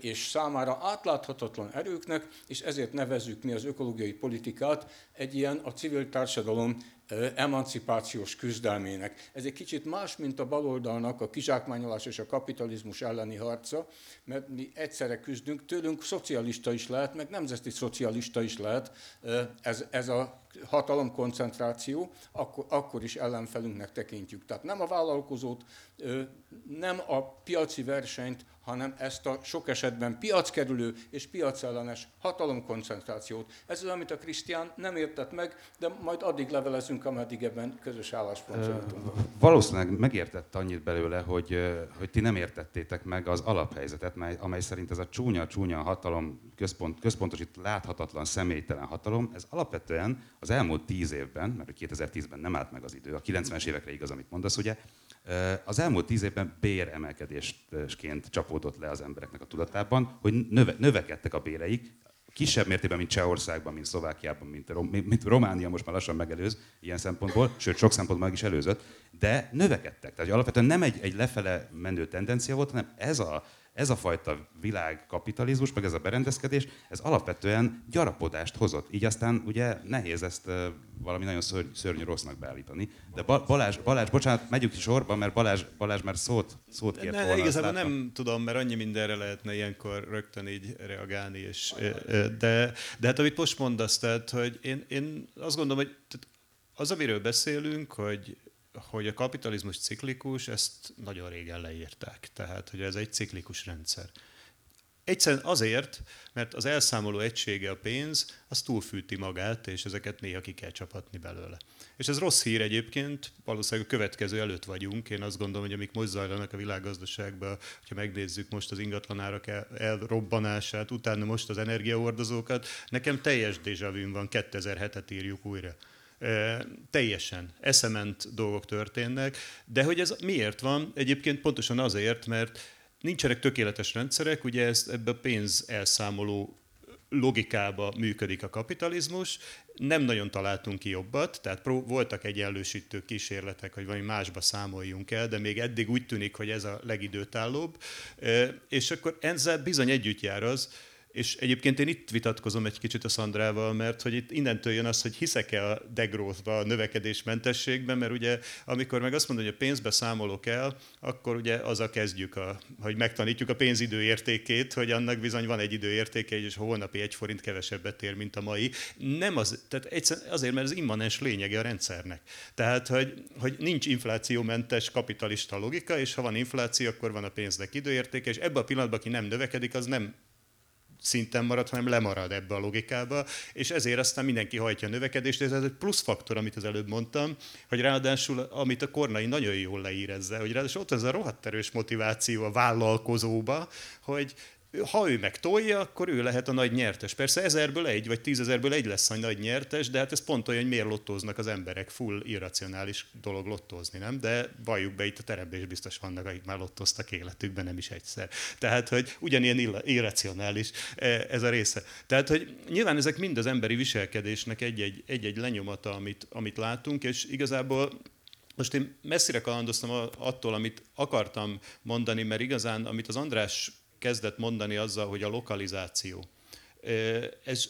és számára átláthatatlan erőknek, és ezért nevezzük mi az ökológiai politikát egy ilyen a civil társadalom emancipációs küzdelmének. Ez egy kicsit más, mint a baloldalnak a kizsákmányolás és a kapitalizmus elleni harca, mert mi egyszerre küzdünk, tőlünk szocialista is lehet, meg nemzeti szocialista is lehet ez, ez a hatalomkoncentráció, akkor, akkor is ellenfelünknek tekintjük. Tehát nem a vállalkozót, nem a piaci versenyt, hanem ezt a sok esetben piackerülő és piacellenes hatalomkoncentrációt. Ez az, amit a Krisztián nem értett meg, de majd addig levelezünk, ameddig ebben közös álláspontot Valószínűleg megértett annyit belőle, hogy, hogy ti nem értettétek meg az alaphelyzetet, mely, amely szerint ez a csúnya-csúnya hatalom, központ, központosít láthatatlan, személytelen hatalom, ez alapvetően az elmúlt tíz évben, mert 2010-ben nem állt meg az idő, a 90-es évekre igaz, amit mondasz, ugye, az elmúlt tíz évben béremelkedésként csapódott le az embereknek a tudatában, hogy növe, növekedtek a béreik, kisebb mértékben, mint Csehországban, mint Szlovákiában, mint, mint Románia most már lassan megelőz ilyen szempontból, sőt, sok szempontból meg is előzött, de növekedtek. Tehát alapvetően nem egy, egy lefele menő tendencia volt, hanem ez a ez a fajta világkapitalizmus, meg ez a berendezkedés, ez alapvetően gyarapodást hozott. Így aztán ugye nehéz ezt valami nagyon szörny, szörnyű rossznak beállítani. De Balázs, Balázs, bocsánat, megyünk is sorba, mert Balázs, Balázs már szót, szót kért ne, volna. Igazából nem tudom, mert annyi mindenre lehetne ilyenkor rögtön így reagálni. És, de, de hát amit most mondasz, tehát, hogy én, én azt gondolom, hogy az, amiről beszélünk, hogy hogy a kapitalizmus ciklikus, ezt nagyon régen leírták. Tehát, hogy ez egy ciklikus rendszer. Egyszerűen azért, mert az elszámoló egysége a pénz, az túlfűti magát, és ezeket néha ki kell csapatni belőle. És ez rossz hír egyébként, valószínűleg a következő előtt vagyunk. Én azt gondolom, hogy amik most zajlanak a világgazdaságban, ha megnézzük most az ingatlanárak el, elrobbanását, utána most az energiaordozókat, nekem teljes déjavűm van, 2007-et írjuk újra. Teljesen eszement dolgok történnek, de hogy ez miért van? Egyébként pontosan azért, mert nincsenek tökéletes rendszerek, ugye ezt ebbe a pénz elszámoló logikába működik a kapitalizmus, nem nagyon találtunk ki jobbat, tehát voltak egyenlősítő kísérletek, hogy valami másba számoljunk el, de még eddig úgy tűnik, hogy ez a legidőtállóbb. És akkor ezzel bizony együtt jár az, és egyébként én itt vitatkozom egy kicsit a Szandrával, mert hogy itt innentől jön az, hogy hiszek-e a degrózba, a növekedésmentességben, mert ugye amikor meg azt mondom, hogy a pénzbe számolok el, akkor ugye az a kezdjük, a, hogy megtanítjuk a pénzidő értékét, hogy annak bizony van egy időértéke, és holnapi egy forint kevesebbet ér, mint a mai. Nem az, tehát azért, mert ez immanens lényege a rendszernek. Tehát, hogy, hogy nincs inflációmentes kapitalista logika, és ha van infláció, akkor van a pénznek időértéke, és ebben a pillanatban, aki nem növekedik, az nem szinten marad, hanem lemarad ebbe a logikába, és ezért aztán mindenki hajtja a növekedést, ez egy plusz faktor, amit az előbb mondtam, hogy ráadásul, amit a Kornai nagyon jól leír ezzel, hogy ráadásul ott ez a rohadt erős motiváció a vállalkozóba, hogy ha ő meg tolja, akkor ő lehet a nagy nyertes. Persze ezerből egy, vagy tízezerből egy lesz a nagy nyertes, de hát ez pont olyan, hogy miért lottóznak az emberek. Full irracionális dolog lottózni, nem? De valljuk be, itt a teremben is biztos vannak, akik már lottoztak életükben, nem is egyszer. Tehát, hogy ugyanilyen irracionális e, ez a része. Tehát, hogy nyilván ezek mind az emberi viselkedésnek egy-egy, egy-egy lenyomata, amit, amit látunk, és igazából most én messzire kalandoztam attól, amit akartam mondani, mert igazán, amit az András kezdett mondani azzal, hogy a lokalizáció. Ez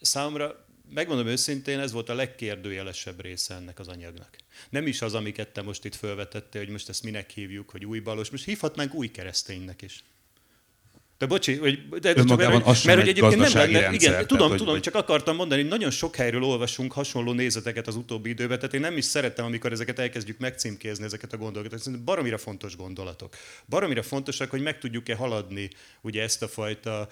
számomra, megmondom őszintén, ez volt a legkérdőjelesebb része ennek az anyagnak. Nem is az, amiket te most itt felvetettél, hogy most ezt minek hívjuk, hogy új balos, most hívhatnánk új kereszténynek is. De bocsi, hogy, de, de csak, mert, az mert, hogy egyébként nem lenne, rendszer, igen, tehát, tudom, hogy, tudom, hogy... csak akartam mondani, hogy nagyon sok helyről olvasunk hasonló nézeteket az utóbbi időben, tehát én nem is szeretem, amikor ezeket elkezdjük megcímkézni, ezeket a gondolatokat. Szerintem baromira fontos gondolatok. Baromira fontosak, hogy meg tudjuk-e haladni ugye ezt a fajta,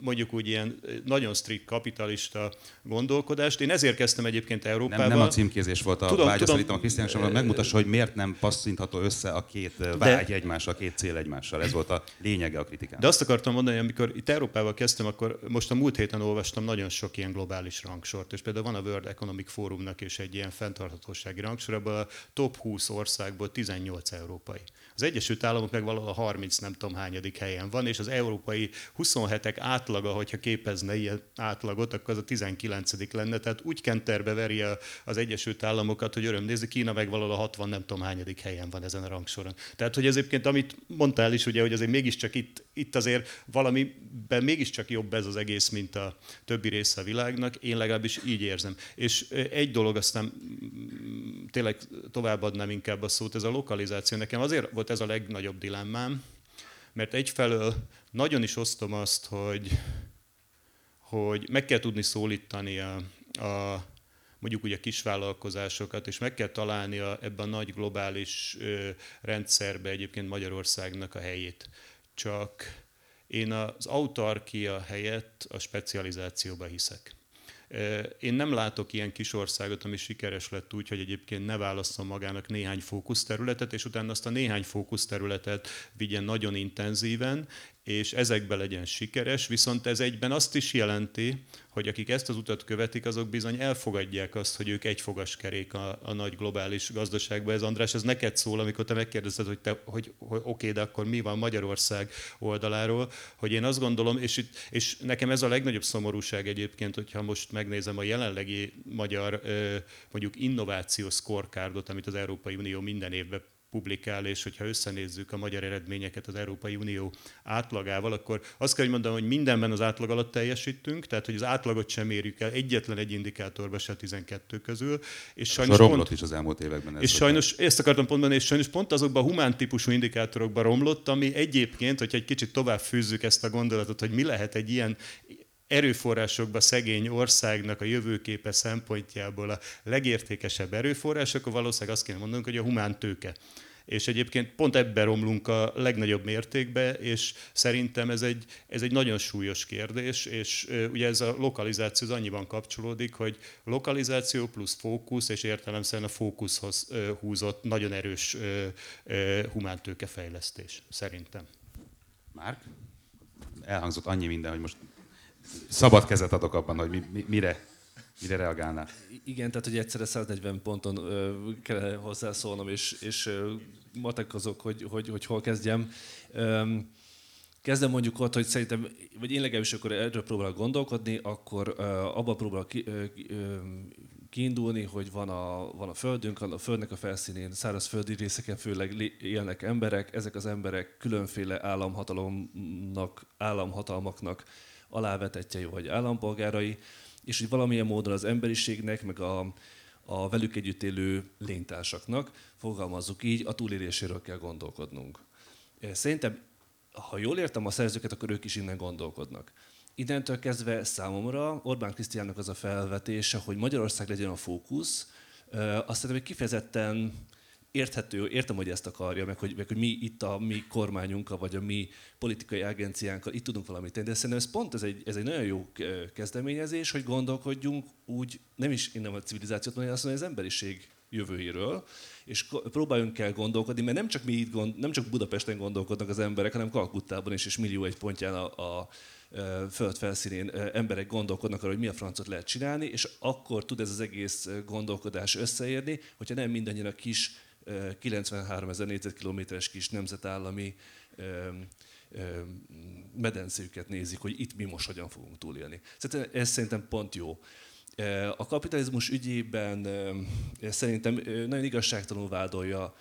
mondjuk úgy ilyen nagyon strikt kapitalista gondolkodást. Én ezért kezdtem egyébként Európában. Nem, nem a címkézés volt a tudom, vágy, tudom, szerintem a Krisztián hogy megmutassa, hogy miért nem passzintható össze a két vágy de, egymással, a két cél egymással. Ez volt a lényege a kritikát politikán. De azt akartam mondani, amikor itt Európával kezdtem, akkor most a múlt héten olvastam nagyon sok ilyen globális rangsort, és például van a World Economic Forumnak is egy ilyen fenntarthatósági rangsor, abban a top 20 országból 18 európai. Az Egyesült Államok meg valahol a 30 nem tudom hányadik helyen van, és az európai 27-ek átlaga, hogyha képezne ilyen átlagot, akkor az a 19 lenne, tehát úgy kenterbe veri az Egyesült Államokat, hogy öröm nézni, Kína meg valahol a 60 nem tudom hányadik helyen van ezen a rangsoron. Tehát, hogy egyébként, amit mondtál is, ugye, hogy azért mégiscsak itt, itt azért valamiben mégiscsak jobb ez az egész, mint a többi része a világnak, én legalábbis így érzem. És egy dolog, aztán mm, tényleg továbbadnám inkább a szót, ez a lokalizáció. Nekem azért volt ez a legnagyobb dilemmám, mert egyfelől nagyon is osztom azt, hogy, hogy meg kell tudni szólítani a, a mondjuk ugye kisvállalkozásokat, és meg kell találni a, ebben a nagy globális ö, rendszerbe egyébként Magyarországnak a helyét. Csak én az autarkia helyett a specializációba hiszek. Én nem látok ilyen kis országot, ami sikeres lett úgy, hogy egyébként ne válasszon magának néhány fókuszterületet, és utána azt a néhány fókuszterületet vigyen nagyon intenzíven, és ezekbe legyen sikeres, viszont ez egyben azt is jelenti, hogy akik ezt az utat követik, azok bizony elfogadják azt, hogy ők egy fogaskerék a, a nagy globális gazdaságban. Ez András, ez neked szól, amikor te megkérdezted, hogy, te, hogy, hogy oké, de akkor mi van Magyarország oldaláról, hogy én azt gondolom, és, itt, és nekem ez a legnagyobb szomorúság egyébként, hogyha most megnézem a jelenlegi magyar mondjuk innovációs scorecardot, amit az Európai Unió minden évben publikál, és hogyha összenézzük a magyar eredményeket az Európai Unió átlagával, akkor azt kell, hogy mondom, hogy mindenben az átlag alatt teljesítünk, tehát hogy az átlagot sem érjük el egyetlen egy indikátorban se 12 közül. És sajnos a romlott pont, is az elmúlt években. Ez és sajnos, el. ezt akartam pont mondani, és sajnos pont azokban a humán típusú indikátorokban romlott, ami egyébként, hogyha egy kicsit tovább fűzzük ezt a gondolatot, hogy mi lehet egy ilyen erőforrásokba szegény országnak a jövőképe szempontjából a legértékesebb erőforrás, akkor valószínűleg azt kéne mondanunk, hogy a humán tőke és egyébként pont ebben romlunk a legnagyobb mértékbe, és szerintem ez egy, ez egy nagyon súlyos kérdés, és ugye ez a lokalizáció az annyiban kapcsolódik, hogy lokalizáció plusz fókusz, és értelemszerűen a fókuszhoz húzott nagyon erős humántőkefejlesztés, szerintem. Márk? Elhangzott annyi minden, hogy most szabad kezet adok abban, hogy mi, mi, mire Mire reagálnál? Igen, tehát hogy egyszerre 140 ponton ö, kell hozzászólnom, és, és ö, matekozok, hogy, hogy, hogy hol kezdjem. Ö, kezdem mondjuk ott, hogy szerintem, vagy én legalábbis akkor erről próbálok gondolkodni, akkor ö, abban próbálok ki, ö, kiindulni, hogy van a, van a földünk, a földnek a felszínén, szárazföldi részeken főleg élnek emberek, ezek az emberek különféle államhatalomnak, államhatalmaknak alávetettjei vagy állampolgárai, és hogy valamilyen módon az emberiségnek, meg a, a velük együtt élő lénytársaknak, fogalmazzuk így, a túléléséről kell gondolkodnunk. Szerintem, ha jól értem a szerzőket, akkor ők is innen gondolkodnak. Innentől kezdve számomra Orbán Krisztiánnak az a felvetése, hogy Magyarország legyen a fókusz, azt hiszem, hogy kifejezetten érthető, értem, hogy ezt akarja, meg hogy, meg hogy mi itt a mi kormányunkkal, vagy a mi politikai agenciánkkal itt tudunk valamit tenni, de szerintem ez pont ez egy, ez egy nagyon jó kezdeményezés, hogy gondolkodjunk úgy, nem is innen a civilizációt mondani, azt mondani, az emberiség jövőjéről, és próbáljunk el gondolkodni, mert nem csak mi itt gond, nem csak Budapesten gondolkodnak az emberek, hanem Kalkuttában is, és millió egy pontján a, a föld felszínén emberek gondolkodnak arra, hogy mi a francot lehet csinálni, és akkor tud ez az egész gondolkodás összeérni, hogyha nem mindannyian a kis 93 ezer négyzetkilométeres kis nemzetállami medencéjüket nézik, hogy itt mi most hogyan fogunk túlélni. Szerintem ez szerintem pont jó. A kapitalizmus ügyében szerintem nagyon igazságtalanul vádolja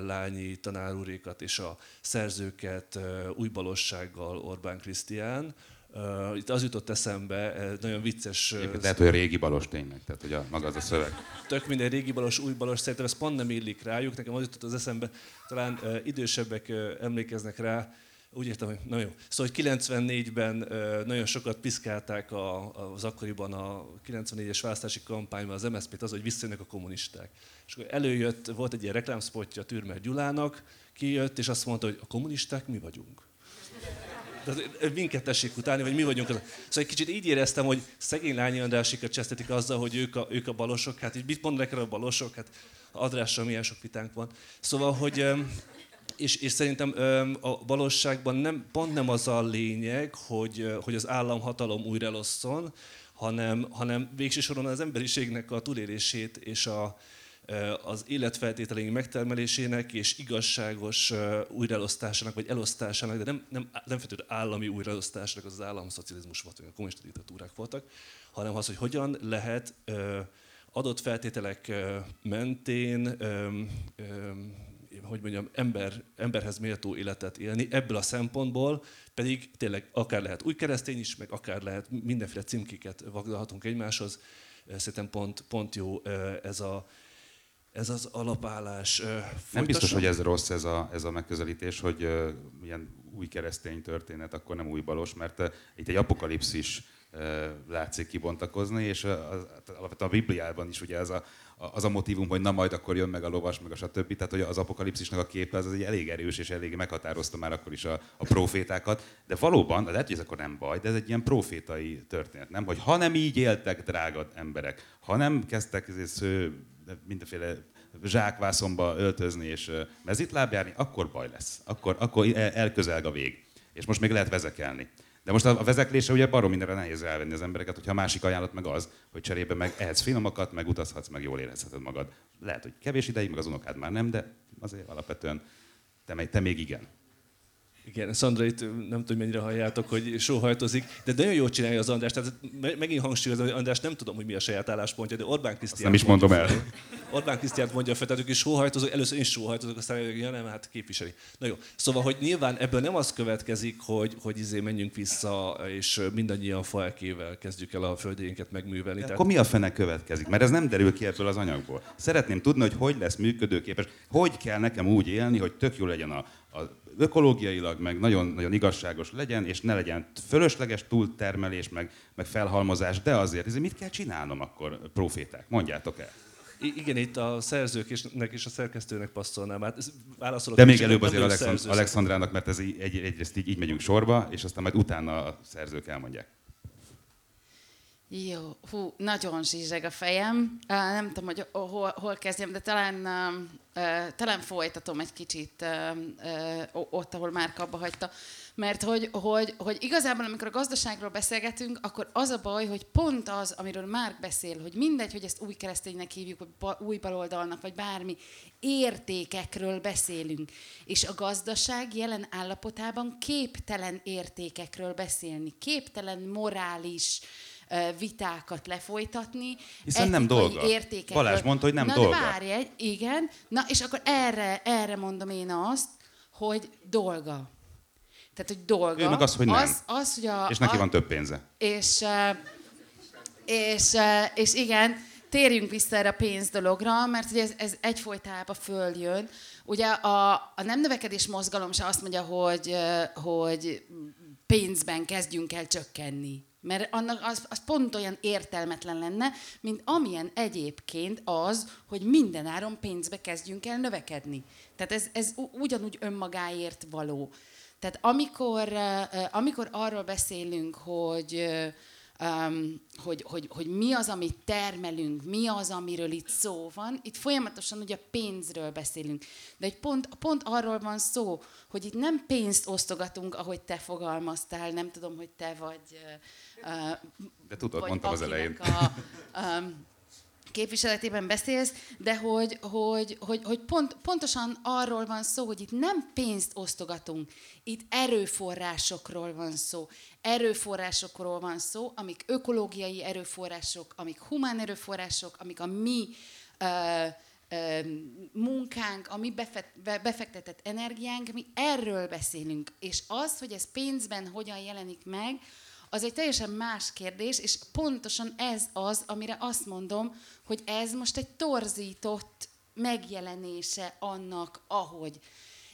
Lányi tanárúrékat és a szerzőket újbalossággal Orbán Krisztián, Uh, itt az jutott eszembe, nagyon vicces... Egyébként lehet, hogy a régi balos tényleg, tehát hogy a, maga az a szöveg. Tök minden régi balos, új balos, szerintem ez pont nem illik rájuk. Nekem az jutott az eszembe, talán uh, idősebbek uh, emlékeznek rá, úgy értem, hogy nagyon jó. Szóval, hogy 94-ben uh, nagyon sokat piszkálták a, az akkoriban a 94-es választási kampányban az MSZP-t az, hogy visszajönnek a kommunisták. És akkor előjött, volt egy ilyen reklámspotja Türmer Gyulának, kijött, és azt mondta, hogy a kommunisták mi vagyunk. Tehát minket tessék utálni, vagy mi vagyunk az. Szóval egy kicsit így éreztem, hogy szegény lányi Andrásikat csesztetik azzal, hogy ők a, ők a balosok. Hát így mit mondanak erre a balosok? Hát Adrással milyen sok vitánk van. Szóval, hogy és, és szerintem a valóságban nem, pont nem az a lényeg, hogy, hogy az államhatalom újra elosszon, hanem, hanem végső soron az emberiségnek a túlélését és a, az életfeltételeink megtermelésének és igazságos újraelosztásának, vagy elosztásának, de nem, nem, nem feltétlenül állami újraelosztásnak, az az államszocializmus volt, vagy a kommunista diktatúrák voltak, hanem az, hogy hogyan lehet adott feltételek mentén, hogy mondjam, ember, emberhez méltó életet élni. Ebből a szempontból pedig tényleg akár lehet új keresztény is, meg akár lehet mindenféle címkéket vagdalhatunk egymáshoz. Szerintem pont, pont jó ez a, ez az alapállás. Nem biztos, hogy ez rossz ez a, ez a megközelítés, hogy uh, ilyen új keresztény történet, akkor nem új balos, mert uh, itt egy apokalipszis uh, látszik kibontakozni, és uh, alapvetően a Bibliában is ugye ez a, az a motivum, hogy na majd akkor jön meg a lovas, meg a stb. Tehát hogy az apokalipszisnek a képe az, az egy elég erős, és elég meghatározta már akkor is a, a profétákat. De valóban, lehet, hogy ez akkor nem baj, de ez egy ilyen profétai történet, nem? Hogy ha nem így éltek, drága emberek, ha nem kezdtek ez, mindenféle zsákvászomba öltözni és mezitláb járni, akkor baj lesz. Akkor, akkor elközelg a vég. És most még lehet vezekelni. De most a vezeklése ugye barom mindenre nehéz elvenni az embereket, hogyha a másik ajánlat meg az, hogy cserébe meg ehetsz finomakat, meg utazhatsz, meg jól érezheted magad. Lehet, hogy kevés ideig, meg az unokád már nem, de azért alapvetően te, te még igen. Igen, Szandra itt nem tudom, mennyire halljátok, hogy sóhajtozik, de nagyon jól csinálja az András. Tehát megint hangsúlyozom, hogy András nem tudom, hogy mi a saját álláspontja, de Orbán Krisztián. Nem is mondom el. Fel. Orbán Krisztián mondja fel, tehát ők is sóhajtozók, először én sóhajtozok, aztán ja, nem, hát képviseli. Na jó, szóval, hogy nyilván ebből nem az következik, hogy, hogy izé menjünk vissza, és mindannyian falkével kezdjük el a földjénket megművelni. Tehát... Akkor mi a fene következik? Mert ez nem derül ki ebből az anyagból. Szeretném tudni, hogy hogy lesz működőképes, hogy kell nekem úgy élni, hogy tök jó legyen a, a ökológiailag, meg nagyon-nagyon igazságos legyen, és ne legyen fölösleges túltermelés, meg, meg felhalmozás, de azért, ezért mit kell csinálnom akkor, proféták? Mondjátok el. I- igen, itt a szerzőknek és a szerkesztőnek passzolnám át. Válaszolok De még előbb azért Alexand-. Alexandrának, mert ez egy, egyrészt így, így megyünk sorba, és aztán majd utána a szerzők elmondják. Jó, hú, nagyon zsizseg a fejem. Uh, nem tudom, hogy hol, hol kezdjem, de talán, uh, uh, talán folytatom egy kicsit uh, uh, ott, ahol már abba hagyta. Mert hogy, hogy, hogy igazából, amikor a gazdaságról beszélgetünk, akkor az a baj, hogy pont az, amiről már beszél, hogy mindegy, hogy ezt új kereszténynek hívjuk, vagy ba, új baloldalnak, vagy bármi, értékekről beszélünk. És a gazdaság jelen állapotában képtelen értékekről beszélni, képtelen morális, ö, vitákat lefolytatni. Hiszen nem dolga. Értékekről. Balázs mondta, hogy nem Na, dolga. De várj egy, igen. Na, és akkor erre, erre mondom én azt, hogy dolga. Tehát, hogy dolga. Ő meg az, hogy nem. Az, az, hogy a, És neki a, van több pénze. és, és, és igen, térjünk vissza erre a pénz dologra, mert ugye ez, ez egyfolytában följön. Ugye a, a nem növekedés mozgalom se azt mondja, hogy, hogy pénzben kezdjünk el csökkenni. Mert annak az, az pont olyan értelmetlen lenne, mint amilyen egyébként az, hogy minden áron pénzbe kezdjünk el növekedni. Tehát ez, ez ugyanúgy önmagáért való. Tehát amikor, amikor arról beszélünk, hogy, um, hogy, hogy, hogy mi az, amit termelünk, mi az, amiről itt szó van, itt folyamatosan ugye pénzről beszélünk. De egy pont, pont arról van szó, hogy itt nem pénzt osztogatunk, ahogy te fogalmaztál, nem tudom, hogy te vagy... Uh, De tudod, vagy mondtam az elején. A, um, képviseletében beszélsz, de hogy, hogy, hogy, hogy pont, pontosan arról van szó, hogy itt nem pénzt osztogatunk, itt erőforrásokról van szó. Erőforrásokról van szó, amik ökológiai erőforrások, amik humán erőforrások, amik a mi ö, munkánk, a mi befektetett energiánk, mi erről beszélünk. És az, hogy ez pénzben hogyan jelenik meg, az egy teljesen más kérdés, és pontosan ez az, amire azt mondom, hogy ez most egy torzított megjelenése annak, ahogy.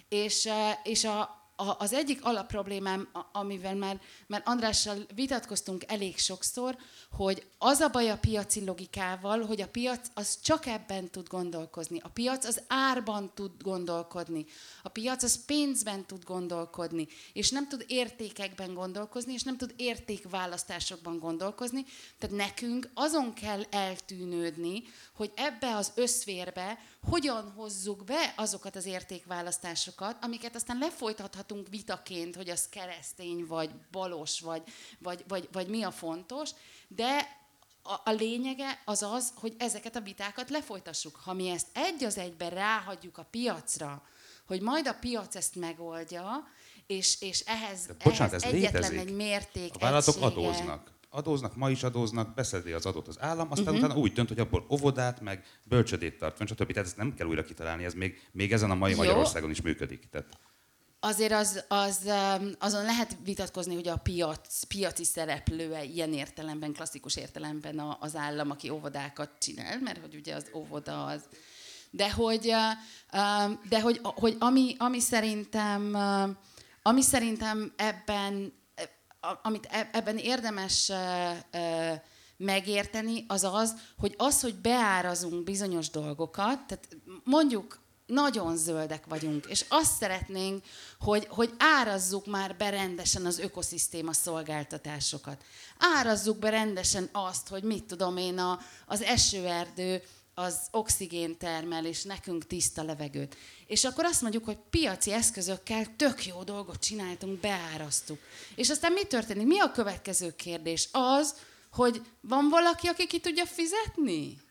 És, eh, és a, a, az egyik alapproblémám, amivel már, már Andrással vitatkoztunk elég sokszor, hogy az a baj a piaci logikával, hogy a piac az csak ebben tud gondolkozni. A piac az árban tud gondolkodni. A piac az pénzben tud gondolkodni. És nem tud értékekben gondolkozni, és nem tud értékválasztásokban gondolkozni. Tehát nekünk azon kell eltűnődni, hogy ebbe az összférbe hogyan hozzuk be azokat az értékválasztásokat, amiket aztán lefolytathatunk vitaként, hogy az keresztény, vagy balos, vagy, vagy, vagy, vagy mi a fontos, de a, a lényege az az, hogy ezeket a vitákat lefolytassuk. Ha mi ezt egy az egyben ráhagyjuk a piacra, hogy majd a piac ezt megoldja, és, és ehhez, bocsánat, ehhez ez egyetlen létezik. egy mérték A vállalatok egysége. adóznak. Adóznak, ma is adóznak, beszedi az adót az állam, aztán uh-huh. utána úgy dönt, hogy abból óvodát, meg bölcsödét tart, stb. Tehát ezt nem kell újra kitalálni, ez még, még ezen a mai Jó. Magyarországon is működik. Tehát Azért az, az, um, azon lehet vitatkozni, hogy a piac, piaci szereplőe ilyen értelemben, klasszikus értelemben az állam, aki óvodákat csinál, mert hogy ugye az óvoda az... De hogy, uh, um, de hogy, hogy ami, ami, szerintem, uh, ami szerintem ebben, amit e- ebben érdemes megérteni, az az, hogy az, hogy beárazunk bizonyos dolgokat, tehát mondjuk nagyon zöldek vagyunk, és azt szeretnénk, hogy, hogy árazzuk már be rendesen az ökoszisztéma szolgáltatásokat. Árazzuk be rendesen azt, hogy mit tudom én, a, az esőerdő az oxigén termel, és nekünk tiszta levegőt. És akkor azt mondjuk, hogy piaci eszközökkel tök jó dolgot csináltunk, beárasztuk. És aztán mi történik? Mi a következő kérdés? Az, hogy van valaki, aki ki tudja fizetni?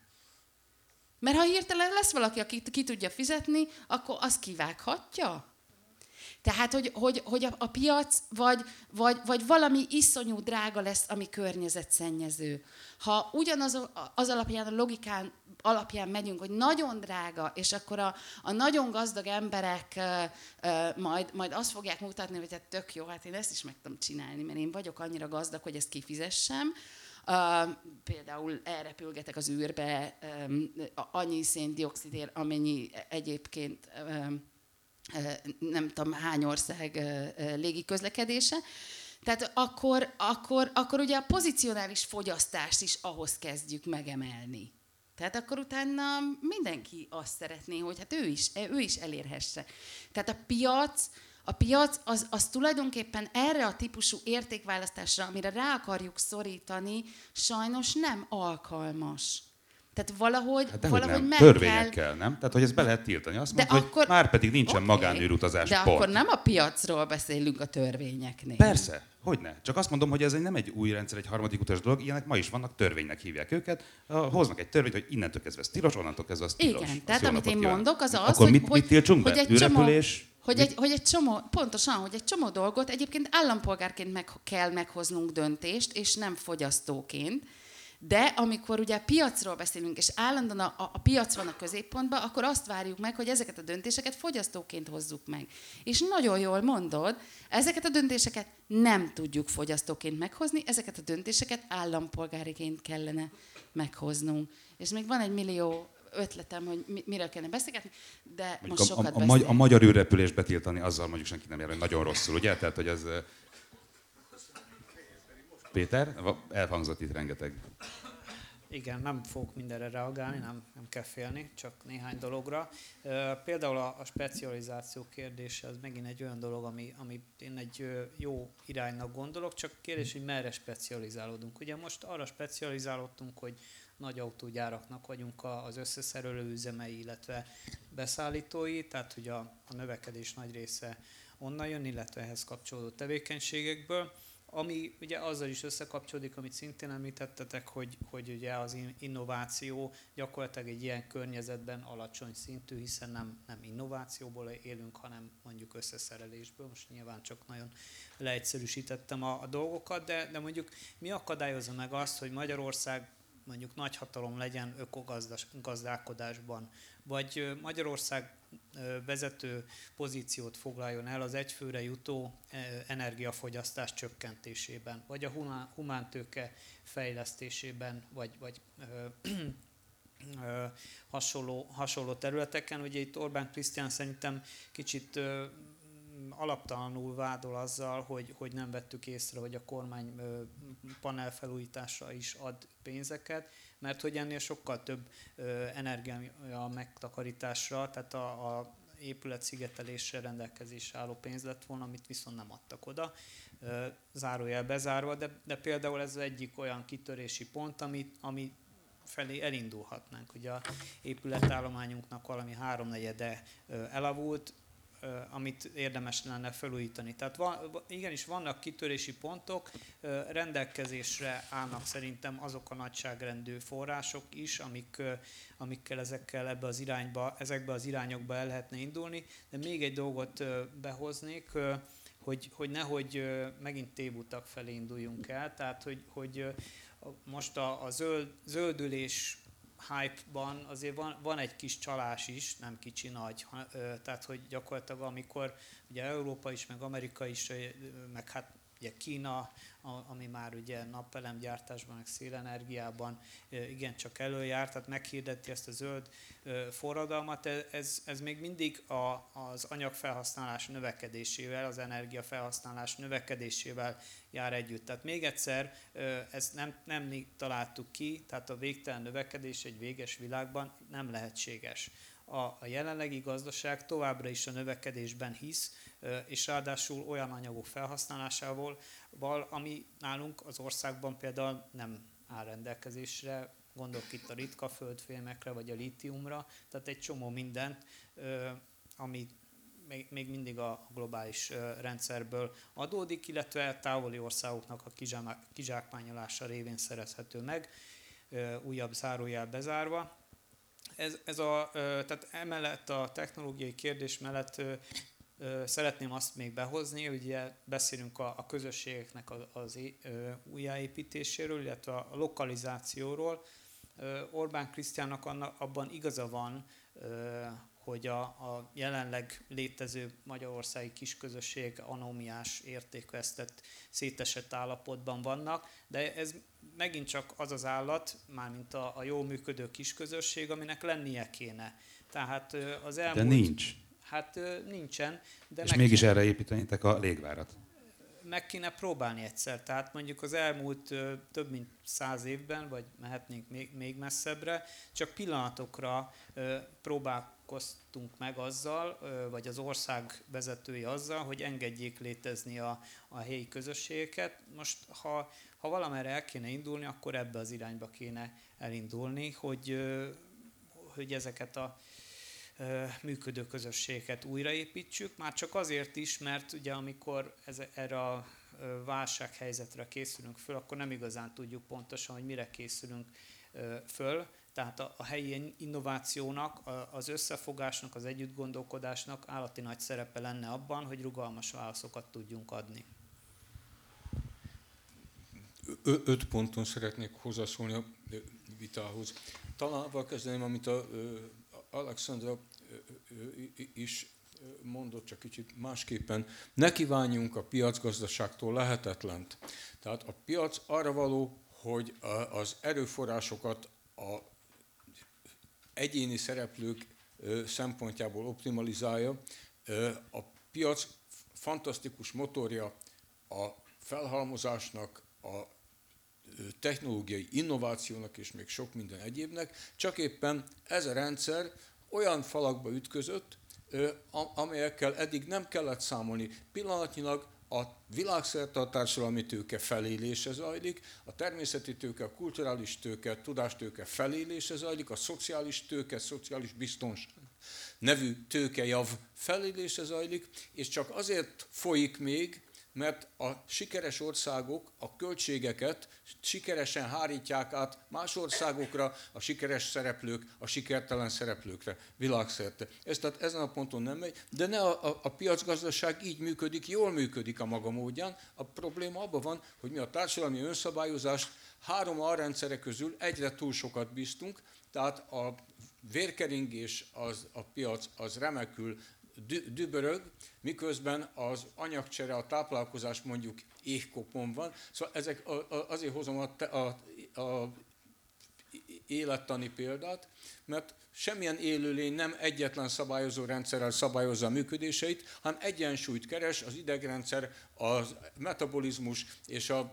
Mert ha hirtelen lesz valaki, aki ki tudja fizetni, akkor az kivághatja. Tehát, hogy, hogy, hogy a, a piac vagy, vagy, vagy valami iszonyú drága lesz, ami környezetszennyező. Ha ugyanaz az alapján, a logikán alapján megyünk, hogy nagyon drága, és akkor a, a nagyon gazdag emberek ö, ö, majd, majd azt fogják mutatni, hogy hát tök jó, hát én ezt is meg tudom csinálni, mert én vagyok annyira gazdag, hogy ezt kifizessem. Uh, például elrepülgetek az űrbe um, annyi széndiokszidért, amennyi egyébként um, nem tudom hány ország légiközlekedése. Tehát akkor, akkor, akkor ugye a pozicionális fogyasztást is ahhoz kezdjük megemelni. Tehát akkor utána mindenki azt szeretné, hogy hát ő is, ő is elérhesse. Tehát a piac, a piac az, az tulajdonképpen erre a típusú értékválasztásra, amire rá akarjuk szorítani, sajnos nem alkalmas. Tehát valahogy, Hát valahogy nem. meg Törvényekkel, kell... nem? Tehát, hogy ezt be lehet tiltani. Azt De mondta, akkor- hogy már pedig nincsen Oké, magánűrutazás, De pont. akkor nem a piacról beszélünk a törvényeknél. Persze, hogy ne. Csak azt mondom, hogy ez nem egy új rendszer, egy harmadik utas dolog, ilyenek ma is vannak, törvénynek hívják őket. Hoznak egy törvényt, hogy innentől kezdve ez tilos, onnantól kezdve az tilos. Igen, tehát amit én kívánok. mondok, az az, Akkor hogy, mit, hogy, mit tiltsunk hogy be? egy csomó, hogy egy, hogy egy csomó, pontosan, hogy egy csomó dolgot egyébként állampolgárként meg kell meghoznunk döntést, és nem fogyasztóként. De amikor ugye a piacról beszélünk, és állandóan a, a, a piac van a középpontban, akkor azt várjuk meg, hogy ezeket a döntéseket fogyasztóként hozzuk meg. És nagyon jól mondod, ezeket a döntéseket nem tudjuk fogyasztóként meghozni, ezeket a döntéseket állampolgáriként kellene meghoznunk. És még van egy millió ötletem, hogy mi, miről kellene beszélgetni, de Mondjuk most a, sokat a, a, magy- a magyar űrrepülést betiltani, azzal mondjuk senki nem jár, hogy nagyon rosszul, ugye? Tehát, hogy az... Péter, elhangzott itt rengeteg. Igen, nem fogok mindenre reagálni, nem, nem kell félni, csak néhány dologra. Például a, a specializáció kérdése, az megint egy olyan dolog, ami, ami én egy jó iránynak gondolok, csak kérdés, hogy merre specializálódunk. Ugye most arra specializálódtunk, hogy nagy autógyáraknak vagyunk az összeszerelő üzemei, illetve beszállítói, tehát hogy a, a növekedés nagy része onnan jön, illetve ehhez kapcsolódó tevékenységekből. Ami ugye azzal is összekapcsolódik, amit szintén említettetek, hogy, hogy ugye az in- innováció gyakorlatilag egy ilyen környezetben alacsony szintű, hiszen nem, nem innovációból élünk, hanem mondjuk összeszerelésből. Most nyilván csak nagyon leegyszerűsítettem a, a dolgokat, de, de mondjuk mi akadályozza meg azt, hogy Magyarország mondjuk nagy hatalom legyen ökogazdálkodásban, vagy Magyarország vezető pozíciót foglaljon el az egyfőre jutó energiafogyasztás csökkentésében, vagy a humán- humántőke fejlesztésében, vagy, vagy hasonló, hasonló területeken. Ugye itt Orbán Krisztián szerintem kicsit alaptalanul vádol azzal, hogy, hogy nem vettük észre, hogy a kormány ö, panelfelújításra is ad pénzeket, mert hogy ennél sokkal több energia megtakarításra, tehát a, a épület szigetelésre rendelkezésre álló pénz lett volna, amit viszont nem adtak oda, zárójel bezárva, de, de például ez egyik olyan kitörési pont, ami, ami felé elindulhatnánk. Ugye a épületállományunknak valami háromnegyede elavult, amit érdemes lenne felújítani. Tehát van, va- igenis vannak kitörési pontok, rendelkezésre állnak szerintem azok a nagyságrendű források is, amik, amikkel ezekkel ebbe az irányba, ezekbe az irányokba el lehetne indulni, de még egy dolgot behoznék, hogy, hogy nehogy megint tévutak felé induljunk el, tehát hogy, hogy most a, a zöld, zöldülés hype-ban azért van, van egy kis csalás is, nem kicsi nagy, tehát hogy gyakorlatilag amikor ugye Európa is, meg Amerika is, meg hát ugye Kína, ami már ugye napelemgyártásban, meg szélenergiában igencsak előjár, tehát meghirdeti ezt a zöld forradalmat, e- ez, ez még mindig a, az anyagfelhasználás növekedésével, az energiafelhasználás növekedésével jár együtt. Tehát még egyszer, ezt nem, nem mi találtuk ki, tehát a végtelen növekedés egy véges világban nem lehetséges. A, a jelenlegi gazdaság továbbra is a növekedésben hisz, és ráadásul olyan anyagok felhasználásával, val, ami nálunk az országban például nem áll rendelkezésre, gondolok itt a ritka földfémekre, vagy a lítiumra, tehát egy csomó mindent, ami még, még mindig a globális rendszerből adódik, illetve távoli országoknak a kizsá- kizsákmányolása révén szerezhető meg, újabb zárójel bezárva. Ez, ez a, tehát emellett a technológiai kérdés mellett szeretném azt még behozni, hogy ugye beszélünk a, a közösségeknek az, az újjáépítéséről, illetve a lokalizációról. Orbán Krisztiának annak, abban igaza van, hogy a, a jelenleg létező magyarországi kisközösség anómiás értékvesztett, szétesett állapotban vannak, de ez megint csak az az állat, mármint a, a jól működő kisközösség, aminek lennie kéne. Tehát az De elmúlt... nincs. Hát nincsen. De És meg mégis erre építenétek a légvárat. meg kéne próbálni egyszer. Tehát mondjuk az elmúlt több mint száz évben, vagy mehetnénk még, még messzebbre, csak pillanatokra próbálkoztunk meg azzal, vagy az ország vezetői azzal, hogy engedjék létezni a, a helyi közösségeket. Most, ha, ha valamerre el kéne indulni, akkor ebbe az irányba kéne elindulni, hogy, hogy ezeket a működő közösségeket újraépítsük, már csak azért is, mert ugye amikor ez, erre a válsághelyzetre készülünk föl, akkor nem igazán tudjuk pontosan, hogy mire készülünk föl. Tehát a, a helyi innovációnak, a, az összefogásnak, az együttgondolkodásnak állati nagy szerepe lenne abban, hogy rugalmas válaszokat tudjunk adni. Ö- öt ponton szeretnék hozzászólni a vitához. Talán kezdeném, amit a Alexandra is mondott, csak kicsit másképpen. Ne kívánjunk a piacgazdaságtól lehetetlent. Tehát a piac arra való, hogy az erőforrásokat a egyéni szereplők szempontjából optimalizálja. A piac fantasztikus motorja a felhalmozásnak, a technológiai innovációnak és még sok minden egyébnek, csak éppen ez a rendszer olyan falakba ütközött, a- amelyekkel eddig nem kellett számolni. Pillanatnyilag a világszerte a társadalmi tőke felélése zajlik, a természeti tőke, a kulturális tőke, a tudástőke felélése zajlik, a szociális tőke, szociális biztonság nevű tőkejav felélése zajlik, és csak azért folyik még, mert a sikeres országok a költségeket sikeresen hárítják át más országokra, a sikeres szereplők a sikertelen szereplőkre világszerte. Ez tehát ezen a ponton nem megy, de ne a, a, a piacgazdaság így működik, jól működik a maga módján. A probléma abban van, hogy mi a társadalmi önszabályozást három alrendszere közül egyre túl sokat bíztunk, tehát a vérkeringés, az, a piac az remekül dü- dübörög, miközben az anyagcsere, a táplálkozás mondjuk éhkopon van. Szóval ezek, azért hozom a, a, a élettani példát, mert semmilyen élőlény nem egyetlen szabályozó rendszerrel szabályozza a működéseit, hanem egyensúlyt keres az idegrendszer, a metabolizmus és a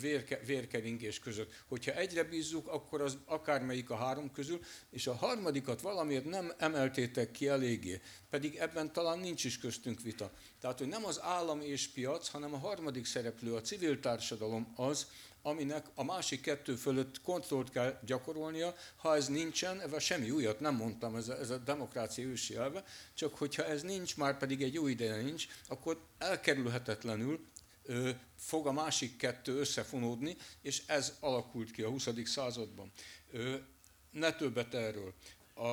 vérke, vérkeringés között. Hogyha egyre bízzuk, akkor az akármelyik a három közül, és a harmadikat valamiért nem emeltétek ki eléggé, pedig ebben talán nincs is köztünk vita. Tehát, hogy nem az állam és piac, hanem a harmadik szereplő, a civil társadalom az, aminek a másik kettő fölött kontrollt kell gyakorolnia. Ha ez nincsen, ebben semmi újat nem mondtam, ez a, ez a demokrácia ősi elve, csak hogyha ez nincs, már pedig egy jó ideje nincs, akkor elkerülhetetlenül ö, fog a másik kettő összefonódni, és ez alakult ki a 20. században. Ö, ne többet erről. A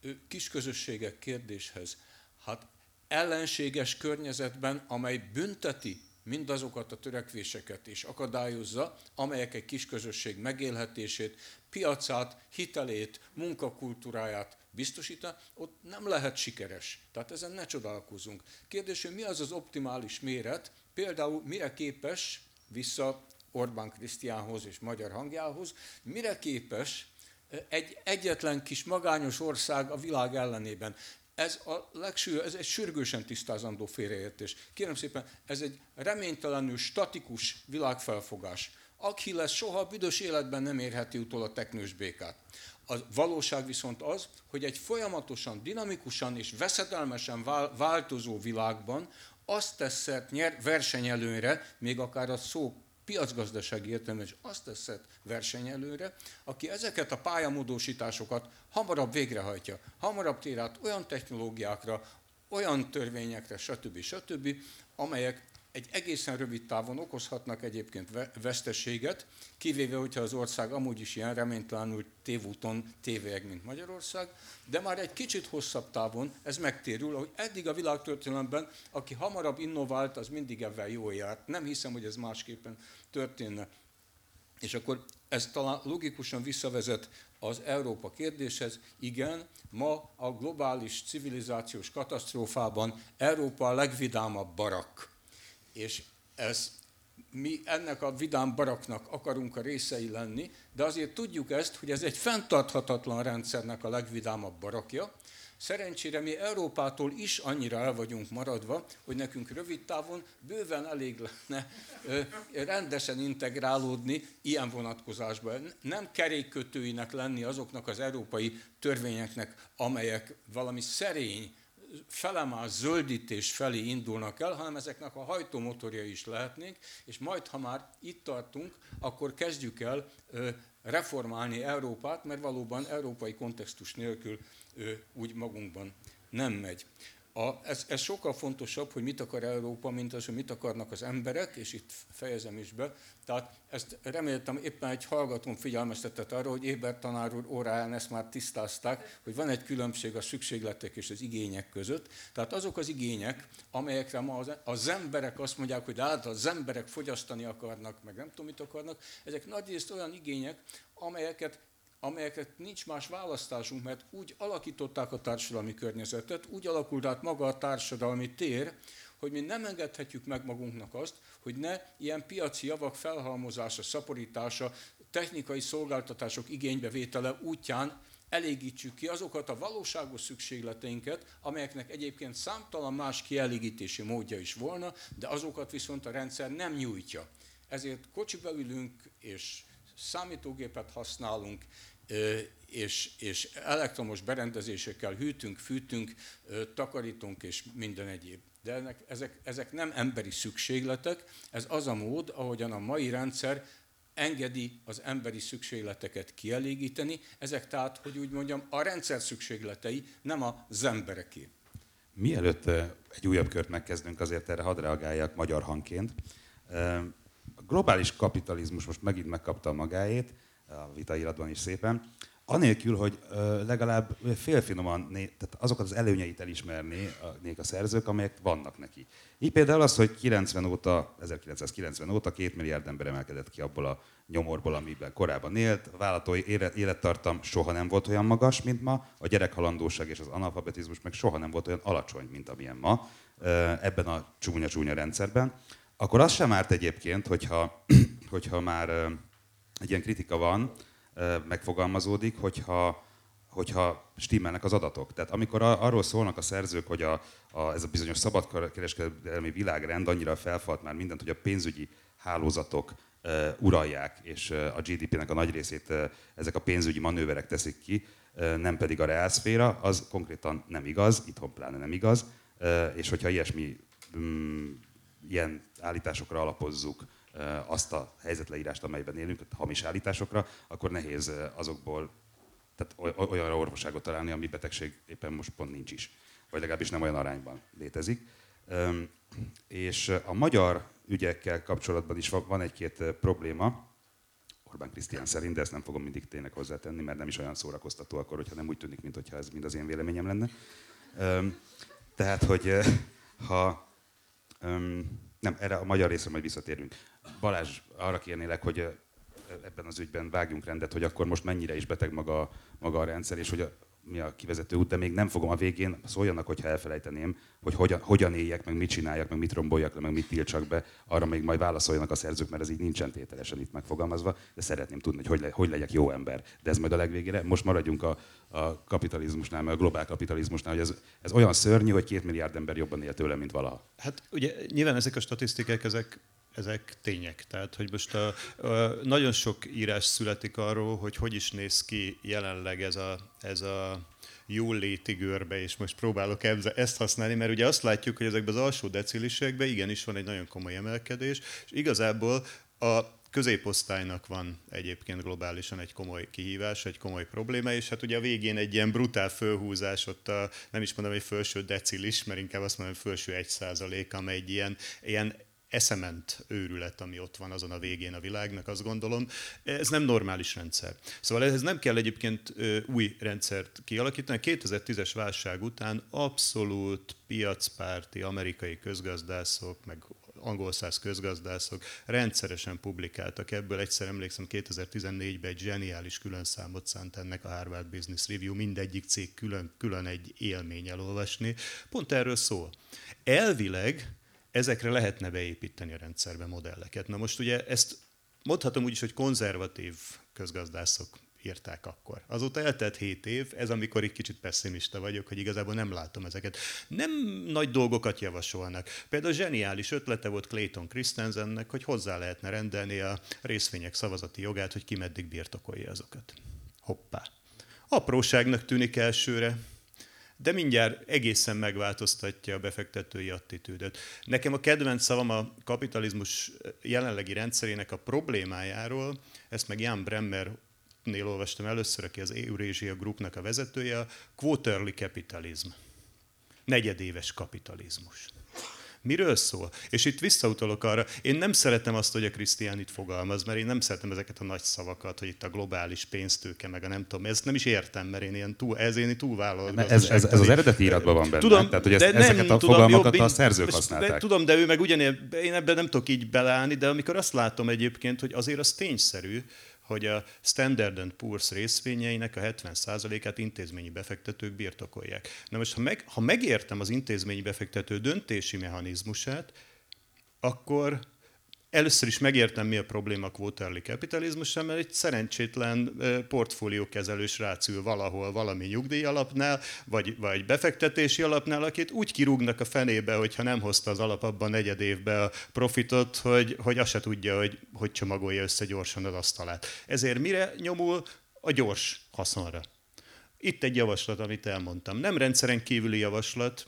ö, kisközösségek kérdéshez. Hát ellenséges környezetben, amely bünteti mindazokat a törekvéseket és akadályozza, amelyek egy kisközösség megélhetését, piacát, hitelét, munkakultúráját biztosítani, ott nem lehet sikeres. Tehát ezen ne csodálkozunk. Kérdés, hogy mi az az optimális méret, például mire képes, vissza Orbán Krisztiánhoz és magyar hangjához, mire képes egy egyetlen kis magányos ország a világ ellenében. Ez, a legső, ez egy sürgősen tisztázandó félreértés. Kérem szépen, ez egy reménytelenül statikus világfelfogás. Achilles soha a büdös életben nem érheti utol a teknős békát. A valóság viszont az, hogy egy folyamatosan, dinamikusan és veszedelmesen változó világban azt tesz szert nyer versenyelőre, még akár a szó piacgazdasági értelemben is azt teszed versenyelőre, aki ezeket a pályamódosításokat hamarabb végrehajtja, hamarabb tér át olyan technológiákra, olyan törvényekre, stb. stb., amelyek egy egészen rövid távon okozhatnak egyébként veszteséget, kivéve, hogyha az ország amúgy is ilyen reménytelenül tévúton tévéeg, mint Magyarország, de már egy kicsit hosszabb távon ez megtérül, hogy eddig a világtörténelemben, aki hamarabb innovált, az mindig ebben jól járt. Nem hiszem, hogy ez másképpen történne. És akkor ez talán logikusan visszavezet az Európa kérdéshez. Igen, ma a globális civilizációs katasztrófában Európa a legvidámabb barak és ez, mi ennek a vidám baraknak akarunk a részei lenni, de azért tudjuk ezt, hogy ez egy fenntarthatatlan rendszernek a legvidámabb barakja, Szerencsére mi Európától is annyira el vagyunk maradva, hogy nekünk rövid távon bőven elég lenne rendesen integrálódni ilyen vonatkozásban. Nem kerékkötőinek lenni azoknak az európai törvényeknek, amelyek valami szerény, felemás zöldítés felé indulnak el, hanem ezeknek a hajtómotorja is lehetnénk, és majd, ha már itt tartunk, akkor kezdjük el reformálni Európát, mert valóban európai kontextus nélkül úgy magunkban nem megy. A, ez, ez sokkal fontosabb, hogy mit akar Európa, mint az, hogy mit akarnak az emberek, és itt fejezem is be. Tehát ezt reméltem éppen egy hallgatón figyelmeztetett arra, hogy Éber tanár úr óráján ezt már tisztázták, hogy van egy különbség a szükségletek és az igények között. Tehát azok az igények, amelyekre ma az, az emberek azt mondják, hogy hát az emberek fogyasztani akarnak, meg nem tudom mit akarnak, ezek nagyrészt olyan igények, amelyeket amelyeket nincs más választásunk, mert úgy alakították a társadalmi környezetet, úgy alakult át maga a társadalmi tér, hogy mi nem engedhetjük meg magunknak azt, hogy ne ilyen piaci javak felhalmozása, szaporítása, technikai szolgáltatások igénybevétele útján elégítsük ki azokat a valóságos szükségleteinket, amelyeknek egyébként számtalan más kielégítési módja is volna, de azokat viszont a rendszer nem nyújtja. Ezért kocsiba ülünk és számítógépet használunk, és, és elektromos berendezésekkel hűtünk, fűtünk, takarítunk és minden egyéb. De ennek, ezek, ezek nem emberi szükségletek, ez az a mód, ahogyan a mai rendszer engedi az emberi szükségleteket kielégíteni, ezek tehát, hogy úgy mondjam, a rendszer szükségletei, nem az embereké. Mielőtt egy újabb kört megkezdünk, azért erre hadd reagáljak magyar hangként. A globális kapitalizmus most megint megkapta magáét, a vitairatban is szépen, anélkül, hogy legalább félfinoman, tehát azokat az előnyeit elismernék a szerzők, amelyek vannak neki. Így például az, hogy 90 óta, 1990 óta két milliárd ember emelkedett ki abból a nyomorból, amiben korábban élt. A vállalatói élettartam soha nem volt olyan magas, mint ma, a gyerekhalandóság és az analfabetizmus meg soha nem volt olyan alacsony, mint amilyen ma ebben a csúnya-csúnya rendszerben. Akkor az sem árt egyébként, hogyha, hogyha már egy ilyen kritika van, megfogalmazódik, hogyha, hogyha stimmelnek az adatok. Tehát amikor arról szólnak a szerzők, hogy a, a, ez a bizonyos szabadkereskedelmi világrend annyira felfalt már mindent, hogy a pénzügyi hálózatok uralják, és a GDP-nek a nagy részét ezek a pénzügyi manőverek teszik ki, nem pedig a reálszféra, az konkrétan nem igaz, itthon pláne nem igaz, és hogyha ilyesmi um, ilyen állításokra alapozzuk azt a helyzetleírást, amelyben élünk, hamis állításokra, akkor nehéz azokból tehát olyanra orvoságot találni, ami betegség éppen most pont nincs is. Vagy legalábbis nem olyan arányban létezik. És a magyar ügyekkel kapcsolatban is van egy-két probléma, Orbán Krisztián szerint, de ezt nem fogom mindig tényleg hozzátenni, mert nem is olyan szórakoztató akkor, hogyha nem úgy tűnik, mintha ez mind az én véleményem lenne. Tehát, hogy ha nem, erre a magyar részre majd visszatérünk. Balázs, arra kérnélek, hogy ebben az ügyben vágjunk rendet, hogy akkor most mennyire is beteg maga, maga a rendszer, és hogy a, mi a kivezető út, de még nem fogom a végén, szóljanak, hogyha elfelejteném, hogy hogyan, hogyan éljek, meg mit csináljak, meg mit romboljak le, meg mit tiltsak be, arra még majd válaszoljanak a szerzők, mert ez így nincsen tételesen itt megfogalmazva, de szeretném tudni, hogy hogy, le, hogy legyek jó ember. De ez majd a legvégére. Most maradjunk a, a kapitalizmusnál, meg a globál kapitalizmusnál, hogy ez, ez olyan szörnyű, hogy két milliárd ember jobban él tőle, mint valaha. Hát ugye nyilván ezek a statisztikák, ezek ezek tények. Tehát, hogy most a, a, nagyon sok írás születik arról, hogy hogy is néz ki jelenleg ez a, ez a jól léti görbe, és most próbálok ezt használni, mert ugye azt látjuk, hogy ezekben az alsó decilisekben igenis van egy nagyon komoly emelkedés, és igazából a középosztálynak van egyébként globálisan egy komoly kihívás, egy komoly probléma, és hát ugye a végén egy ilyen brutál fölhúzás, ott a, nem is mondom, hogy felső decilis, mert inkább azt mondom, hogy felső egy százalék, amely egy ilyen, ilyen eszement őrület, ami ott van azon a végén a világnak, azt gondolom. Ez nem normális rendszer. Szóval ehhez nem kell egyébként új rendszert kialakítani. 2010-es válság után abszolút piacpárti amerikai közgazdászok, meg angol száz közgazdászok rendszeresen publikáltak ebből. Egyszer emlékszem, 2014-ben egy zseniális külön számot szánt ennek a Harvard Business Review, mindegyik cég külön, külön egy élmény elolvasni. Pont erről szól. Elvileg ezekre lehetne beépíteni a rendszerbe modelleket. Na most ugye ezt mondhatom úgy is, hogy konzervatív közgazdászok írták akkor. Azóta eltelt 7 év, ez amikor egy kicsit pessimista vagyok, hogy igazából nem látom ezeket. Nem nagy dolgokat javasolnak. Például zseniális ötlete volt Clayton Christensennek, hogy hozzá lehetne rendelni a részvények szavazati jogát, hogy ki meddig birtokolja azokat. Hoppá. Apróságnak tűnik elsőre, de mindjárt egészen megváltoztatja a befektetői attitűdöt. Nekem a kedvenc szavam a kapitalizmus jelenlegi rendszerének a problémájáról, ezt meg Jan Bremmer nél olvastam először, aki az Eurasia Groupnak a vezetője, a quarterly capitalism. Negyedéves kapitalizmus. Miről szól? És itt visszautalok arra, én nem szeretem azt, hogy a Krisztián itt fogalmaz, mert én nem szeretem ezeket a nagy szavakat, hogy itt a globális pénztőke, meg a nem tudom, ezt nem is értem, mert én ilyen túl, ez én túl vállalt. Ez, ez, ez, az eredeti íratban van benne. Tudom, Tehát, hogy ez, de nem, ezeket a tudom, fogalmakat jobb, a szerzők használták. Tudom, de ő meg ugyanilyen, én ebben nem tudok így beleállni, de amikor azt látom egyébként, hogy azért az tényszerű, hogy a Standard Poor's részvényeinek a 70%-át intézményi befektetők birtokolják. Na most, ha, meg, ha megértem az intézményi befektető döntési mechanizmusát, akkor először is megértem, mi a probléma quarterly kapitalizmussal, mert egy szerencsétlen portfóliókezelős rácül valahol valami nyugdíj alapnál, vagy, vagy befektetési alapnál, akit úgy kirúgnak a fenébe, hogyha nem hozta az alap abban negyed évbe a profitot, hogy, hogy azt se tudja, hogy, hogy csomagolja össze gyorsan az asztalát. Ezért mire nyomul? A gyors haszonra. Itt egy javaslat, amit elmondtam. Nem rendszeren kívüli javaslat,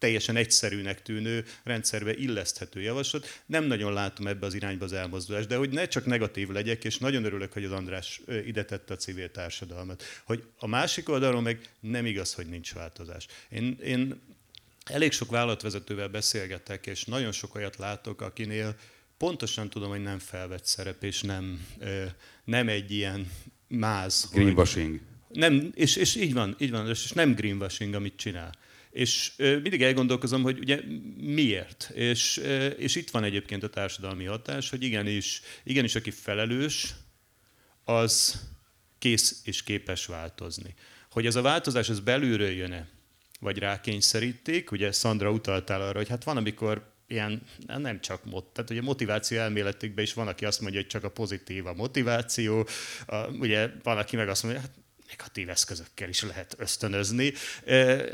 teljesen egyszerűnek tűnő, rendszerbe illeszthető javaslat. Nem nagyon látom ebbe az irányba az elmozdulást, de hogy ne csak negatív legyek, és nagyon örülök, hogy az András ide tette a civil társadalmat. Hogy a másik oldalon meg nem igaz, hogy nincs változás. Én, én elég sok vállalatvezetővel beszélgetek, és nagyon sok olyat látok, akinél pontosan tudom, hogy nem felvett szerep, és nem, nem egy ilyen máz. Greenwashing. Hogy nem, és, és így van, így van, és nem greenwashing, amit csinál. És mindig elgondolkozom, hogy ugye miért. És, és itt van egyébként a társadalmi hatás, hogy igenis, igenis aki felelős, az kész és képes változni. Hogy ez a változás ez belülről jön-e, vagy rákényszeríték, ugye Szandra utaltál arra, hogy hát van, amikor ilyen, nem csak mot, tehát ugye motiváció elméletikben is van, aki azt mondja, hogy csak a pozitív a motiváció, a, ugye van, aki meg azt mondja, hát negatív eszközökkel is lehet ösztönözni.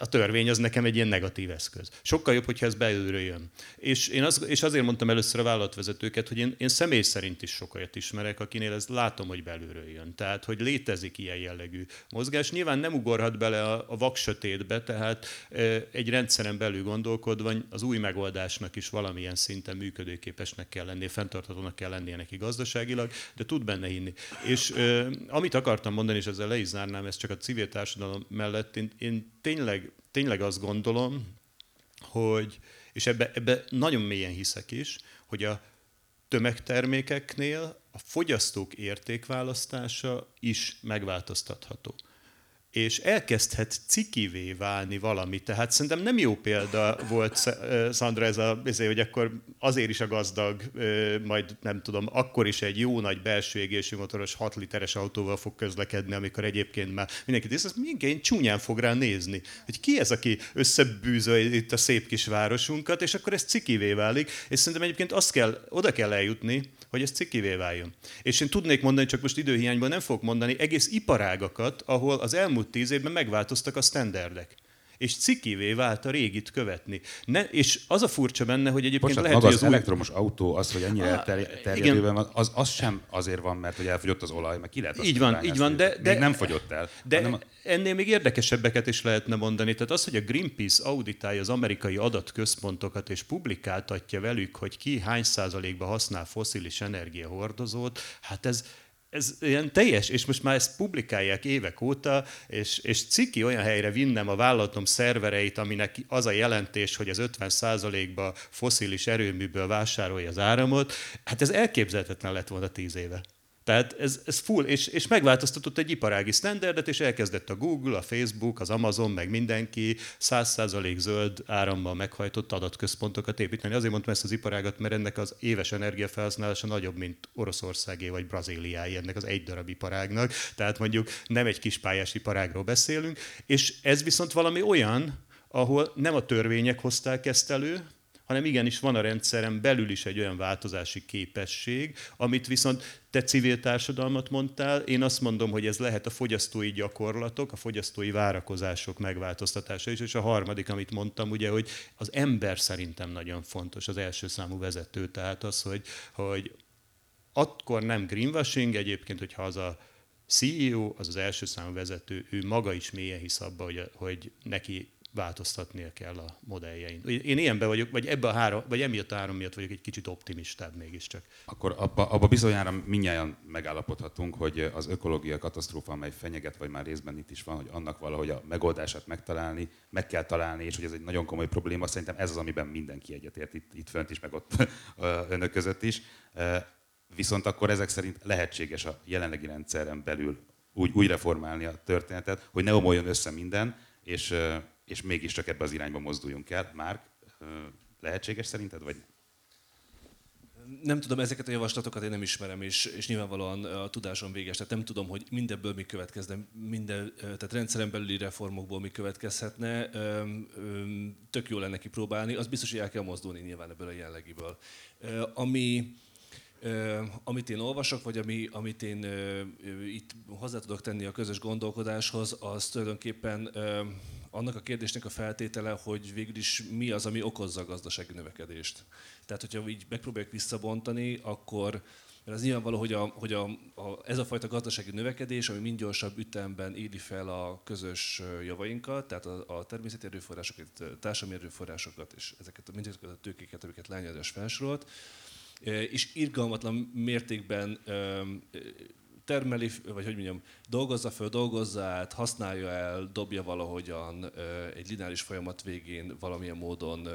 A törvény az nekem egy ilyen negatív eszköz. Sokkal jobb, hogyha ez belülről jön. És, én az, és azért mondtam először a vállalatvezetőket, hogy én, én személy szerint is sokat ismerek, akinél ez látom, hogy belülről jön. Tehát, hogy létezik ilyen jellegű mozgás. Nyilván nem ugorhat bele a, a vaksötétbe, tehát egy rendszeren belül gondolkodva az új megoldásnak is valamilyen szinten működőképesnek kell lennie, fenntarthatónak kell lennie neki gazdaságilag, de tud benne hinni. És amit akartam mondani, és ezzel le is zárnám ezt csak a civil társadalom mellett, én, én tényleg, tényleg azt gondolom, hogy, és ebbe, ebbe nagyon mélyen hiszek is, hogy a tömegtermékeknél a fogyasztók értékválasztása is megváltoztatható és elkezdhet cikivé válni valami. Tehát szerintem nem jó példa volt, Szandra, ez a, ezért, hogy akkor azért is a gazdag, majd nem tudom, akkor is egy jó nagy belső égésű motoros 6 literes autóval fog közlekedni, amikor egyébként már mindenki tisztelt, mindenki csúnyán fog rá nézni, hogy ki ez, aki összebűzöl itt a szép kis városunkat, és akkor ez cikivé válik, és szerintem egyébként azt kell, oda kell eljutni, hogy ez cikivé váljon. És én tudnék mondani, csak most időhiányban nem fogok mondani, egész iparágakat, ahol az elmúlt tíz évben megváltoztak a standardek és cikivé vált a régit követni. Ne, és az a furcsa benne, hogy egyébként Bocsánat, lehet, maga hogy az, az új... elektromos autó, az, hogy ennyire Ah, terjedőben van, az, az sem azért van, mert hogy elfogyott az olaj, meg ki lehet Így van, így van, de- Még de- nem fogyott el. De hanem ennél még érdekesebbeket is lehetne mondani. Tehát az, hogy a Greenpeace auditálja az amerikai adatközpontokat és publikáltatja velük, hogy ki hány százalékban használ foszilis energiahordozót, hát ez, ez ilyen teljes, és most már ezt publikálják évek óta, és, és ciki olyan helyre vinnem a vállalatom szervereit, aminek az a jelentés, hogy az 50%-ba foszilis erőműből vásárolja az áramot, hát ez elképzelhetetlen lett volna tíz éve. Tehát ez, ez full, és, és megváltoztatott egy iparági standardet, és elkezdett a Google, a Facebook, az Amazon, meg mindenki 100% zöld árammal meghajtott adatközpontokat építeni. Azért mondtam ezt az iparágat, mert ennek az éves energiafelhasználása nagyobb, mint Oroszországé vagy Brazíliáé, ennek az egy darab iparágnak. Tehát mondjuk nem egy kis pályás iparágról beszélünk, és ez viszont valami olyan, ahol nem a törvények hozták ezt elő, hanem igenis van a rendszeren belül is egy olyan változási képesség, amit viszont te civil társadalmat mondtál, én azt mondom, hogy ez lehet a fogyasztói gyakorlatok, a fogyasztói várakozások megváltoztatása is, és a harmadik, amit mondtam, ugye, hogy az ember szerintem nagyon fontos, az első számú vezető, tehát az, hogy, hogy akkor nem greenwashing, egyébként, hogyha az a CEO, az az első számú vezető, ő maga is mélyen hisz abba, hogy, hogy neki változtatnia kell a modelljein. Én ilyenben vagyok, vagy ebbe a három, vagy emiatt a három miatt vagyok egy kicsit optimistább mégiscsak. Akkor abba, abba bizonyára minnyáján megállapodhatunk, hogy az ökológia katasztrófa, amely fenyeget, vagy már részben itt is van, hogy annak valahogy a megoldását megtalálni, meg kell találni, és hogy ez egy nagyon komoly probléma. Szerintem ez az, amiben mindenki egyetért itt, itt fönt is, meg ott önök között is. Viszont akkor ezek szerint lehetséges a jelenlegi rendszeren belül úgy, úgy reformálni a történetet, hogy ne omoljon össze minden, és és mégiscsak ebbe az irányba mozduljunk el. Már lehetséges szerinted, vagy nem tudom, ezeket a javaslatokat én nem ismerem, és, és nyilvánvalóan a tudásom véges. Tehát nem tudom, hogy mindebből mi következne, minden, tehát rendszeren belüli reformokból mi következhetne. Tök jó lenne kipróbálni, az biztos, hogy el kell mozdulni nyilván ebből a jellegiből. Ami, amit én olvasok, vagy ami, amit én itt hozzá tudok tenni a közös gondolkodáshoz, az tulajdonképpen annak a kérdésnek a feltétele, hogy végül is mi az, ami okozza a gazdasági növekedést. Tehát, hogyha így megpróbáljuk visszabontani, akkor mert az nyilvánvaló, hogy, a, hogy a, a, ez a fajta gazdasági növekedés, ami mind gyorsabb ütemben éli fel a közös javainkat, tehát a, a természeti erőforrásokat, társadalmi erőforrásokat és ezeket mindezeket a tőkéket, amiket lányadás felsorolt, és irgalmatlan mértékben termeli, vagy hogy mondjam, dolgozza föl, dolgozza át, használja el, dobja valahogyan egy lineáris folyamat végén valamilyen módon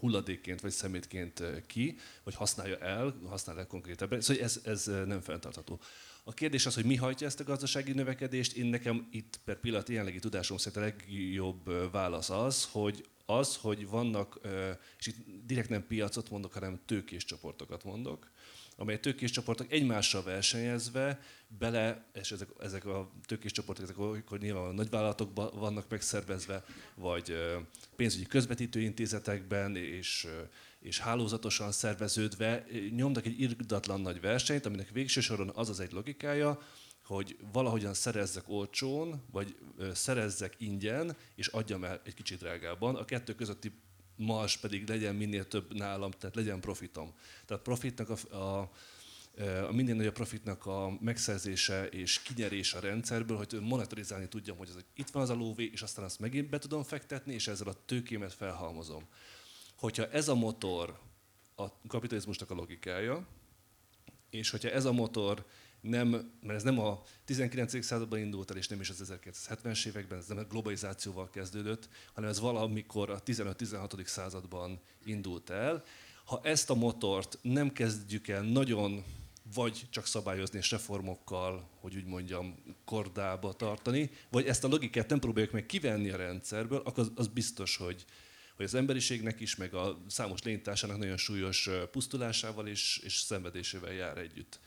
hulladékként vagy szemétként ki, vagy használja el, használja el konkrétabban. Szóval ez, ez nem fenntartható. A kérdés az, hogy mi hajtja ezt a gazdasági növekedést. Én nekem itt per pillanat jelenlegi tudásom szerint a legjobb válasz az, hogy az, hogy vannak, és itt direkt nem piacot mondok, hanem tőkés csoportokat mondok, amely tőkés csoportok egymással versenyezve bele, és ezek, ezek a tőkés csoportok, ezek akkor nyilván a nagyvállalatokban vannak megszervezve, vagy pénzügyi közvetítőintézetekben, és, és hálózatosan szerveződve nyomnak egy irdatlan nagy versenyt, aminek végső soron az az egy logikája, hogy valahogyan szerezzek olcsón, vagy szerezzek ingyen, és adjam el egy kicsit drágában. A kettő közötti mars pedig legyen minél több nálam, tehát legyen profitom. Tehát profitnak a, a a minél nagyobb profitnak a megszerzése és kinyerés a rendszerből, hogy monitorizálni tudjam, hogy az, itt van az a lóvé, és aztán azt megint be tudom fektetni, és ezzel a tőkémet felhalmozom. Hogyha ez a motor a kapitalizmusnak a logikája, és hogyha ez a motor nem, mert ez nem a 19. században indult el, és nem is az 1970-es években, ez nem a globalizációval kezdődött, hanem ez valamikor a 15-16. században indult el. Ha ezt a motort nem kezdjük el nagyon vagy csak szabályozni és reformokkal, hogy úgy mondjam, kordába tartani, vagy ezt a logikát nem próbáljuk meg kivenni a rendszerből, akkor az, az biztos, hogy, hogy az emberiségnek is, meg a számos lénytársának nagyon súlyos pusztulásával és, és szenvedésével jár együtt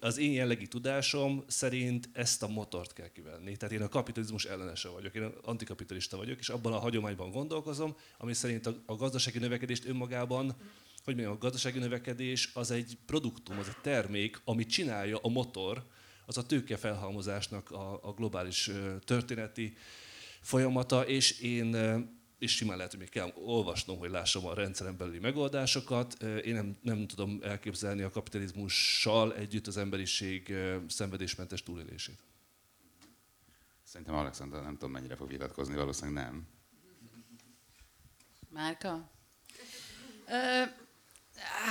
az én jellegi tudásom szerint ezt a motort kell kivenni. Tehát én a kapitalizmus ellenese vagyok, én antikapitalista vagyok, és abban a hagyományban gondolkozom, ami szerint a, gazdasági növekedést önmagában, hogy mondjam, a gazdasági növekedés az egy produktum, az egy termék, amit csinálja a motor, az a tőke felhalmozásnak a, a globális történeti folyamata, és én és simán lehet, hogy még kell olvasnom, hogy lássam a rendszeren belüli megoldásokat. Én nem, nem tudom elképzelni a kapitalizmussal együtt az emberiség szenvedésmentes túlélését. Szerintem Alexander nem tudom, mennyire fog vitatkozni, valószínűleg nem. Márka? Ö,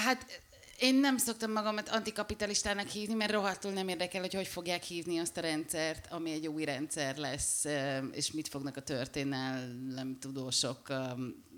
hát én nem szoktam magamat antikapitalistának hívni, mert rohadtul nem érdekel, hogy hogy fogják hívni azt a rendszert, ami egy új rendszer lesz, és mit fognak a történelem tudósok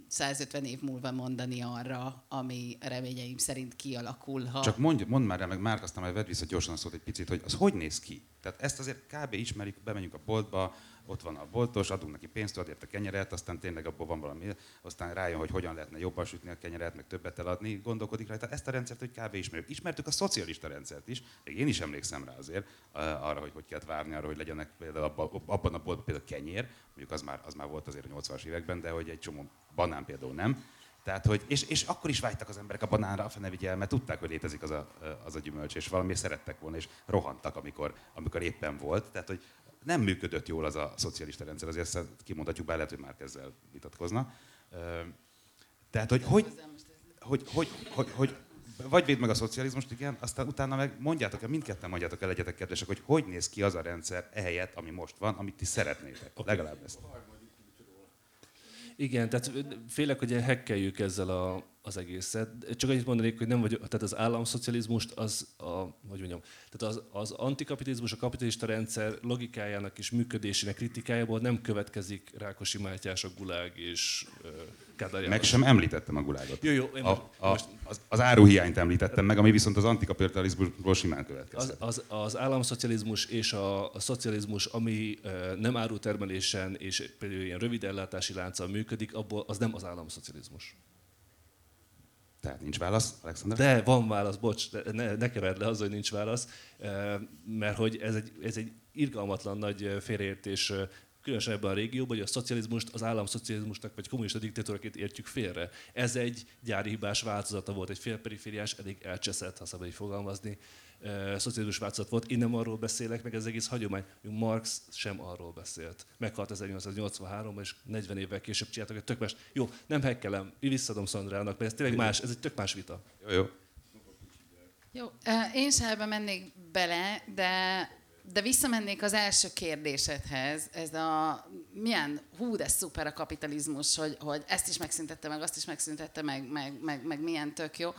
150 év múlva mondani arra, ami reményeim szerint kialakulhat. Csak mondj, mondd már el, meg már aztán majd vedd vissza gyorsan a szót egy picit, hogy az hogy néz ki? Tehát ezt azért kb. ismerik, bemegyünk a boltba, ott van a boltos, adunk neki pénzt, ad érte kenyeret, aztán tényleg abból van valami, aztán rájön, hogy hogyan lehetne jobban sütni a kenyeret, meg többet eladni, gondolkodik rajta. Ezt a rendszert, hogy kb. ismerjük. Ismertük a szocialista rendszert is, még én is emlékszem rá azért, arra, hogy hogy kellett várni arra, hogy legyenek például abban a boltban például kenyér, mondjuk az már, az már volt azért a 80-as években, de hogy egy csomó banán például nem. Tehát, hogy, és, és akkor is vágytak az emberek a banánra, a fene vigye mert tudták, hogy létezik az a, az a gyümölcs, és valamiért szerettek volna, és rohantak, amikor, amikor éppen volt. Tehát, hogy nem működött jól az a szocialista rendszer, azért ezt kimondhatjuk, bár lehet, hogy már ezzel vitatkozna. Tehát, hogy hogy, hogy, hogy, hogy, hogy vagy véd meg a szocializmust, igen, aztán utána meg mondjátok el, mindketten mondjátok el, legyetek kedvesek, hogy hogy néz ki az a rendszer ehelyett, ami most van, amit ti szeretnétek. Okay. Legalább ezt. Igen, tehát félek, hogy hekkeljük ezzel a, az egészet. Csak annyit mondanék, hogy nem vagy, tehát az államszocializmust, az, a, hogy mondjam, tehát az, az antikapitalizmus, a kapitalista rendszer logikájának és működésének kritikájából nem következik Rákosi Mátyás, a Gulág és Kádár Meg sem említettem a gulágot. Jó, jó, én a, a, most... az, az áruhiányt említettem meg, ami viszont az antikapitalizmusból simán következik. Az, az, az államszocializmus és a, a szocializmus, ami nem árutermelésen és például ilyen rövid ellátási lánccal működik, abból az nem az államszocializmus. Tehát nincs válasz, Alexander? De van válasz, bocs, ne, ne kered le az, hogy nincs válasz, mert hogy ez egy, ez egy irgalmatlan nagy félreértés különösen ebben a régióban, hogy a szocializmust az államszocializmusnak vagy kommunista diktatúraként értjük félre. Ez egy gyári hibás változata volt, egy félperifériás, elég elcseszett, ha szabad így fogalmazni, szocializmus változat volt. Én nem arról beszélek, meg ez egész hagyomány. Marx sem arról beszélt. Meghalt 1883-ban, és 40 évvel később csináltak egy tök más. Jó, nem hekkelem, visszadom Szandrának, mert ez tényleg más, ez egy tök más vita. Jó, jó. Jó, én sem ebbe mennék bele, de de visszamennék az első kérdésedhez, ez a milyen, hú, de szuper a kapitalizmus, hogy, hogy ezt is megszüntette meg, azt is megszüntette meg, meg, meg, meg milyen tök jó.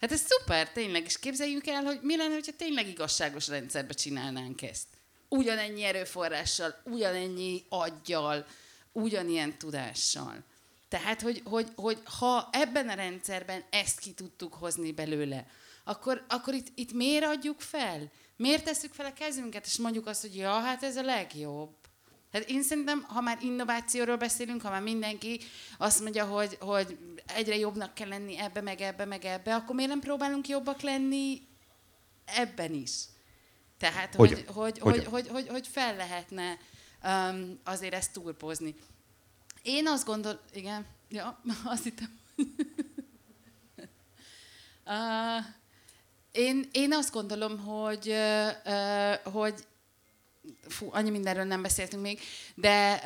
Hát ez szuper, tényleg, és képzeljük el, hogy mi lenne, hogyha tényleg igazságos rendszerbe csinálnánk ezt. Ugyanennyi erőforrással, ugyanennyi aggyal, ugyanilyen tudással. Tehát, hogy, hogy, hogy ha ebben a rendszerben ezt ki tudtuk hozni belőle, akkor, akkor itt, itt miért adjuk fel? Miért tesszük fel a kezünket, és mondjuk azt, hogy ja, hát ez a legjobb. Hát én szerintem, ha már innovációról beszélünk, ha már mindenki azt mondja, hogy, hogy egyre jobbnak kell lenni ebbe, meg ebbe, meg ebbe, akkor miért nem próbálunk jobbak lenni ebben is? Tehát, hogy, hogy, hogy, hogy, hogy, hogy, hogy fel lehetne um, azért ezt túlpozni. Én azt gondolom, igen, ja, azt hittem. uh, Én, én azt gondolom, hogy, hogy fú, annyi mindenről nem beszéltünk még, de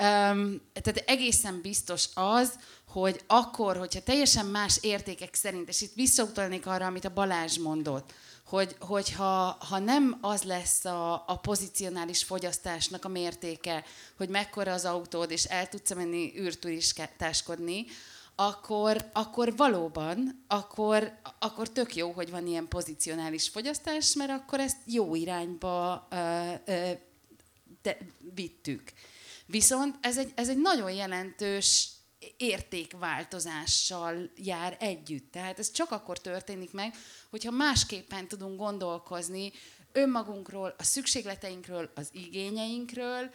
tehát egészen biztos az, hogy akkor, hogyha teljesen más értékek szerint, és itt visszautalnék arra, amit a Balázs mondott, hogy, hogyha ha nem az lesz a, a pozicionális fogyasztásnak a mértéke, hogy mekkora az autód, és el tudsz menni űrturistáskodni, akkor, akkor valóban, akkor, akkor tök jó, hogy van ilyen pozicionális fogyasztás, mert akkor ezt jó irányba ö, ö, de, vittük. Viszont ez egy, ez egy nagyon jelentős értékváltozással jár együtt. Tehát ez csak akkor történik meg, hogyha másképpen tudunk gondolkozni önmagunkról, a szükségleteinkről, az igényeinkről,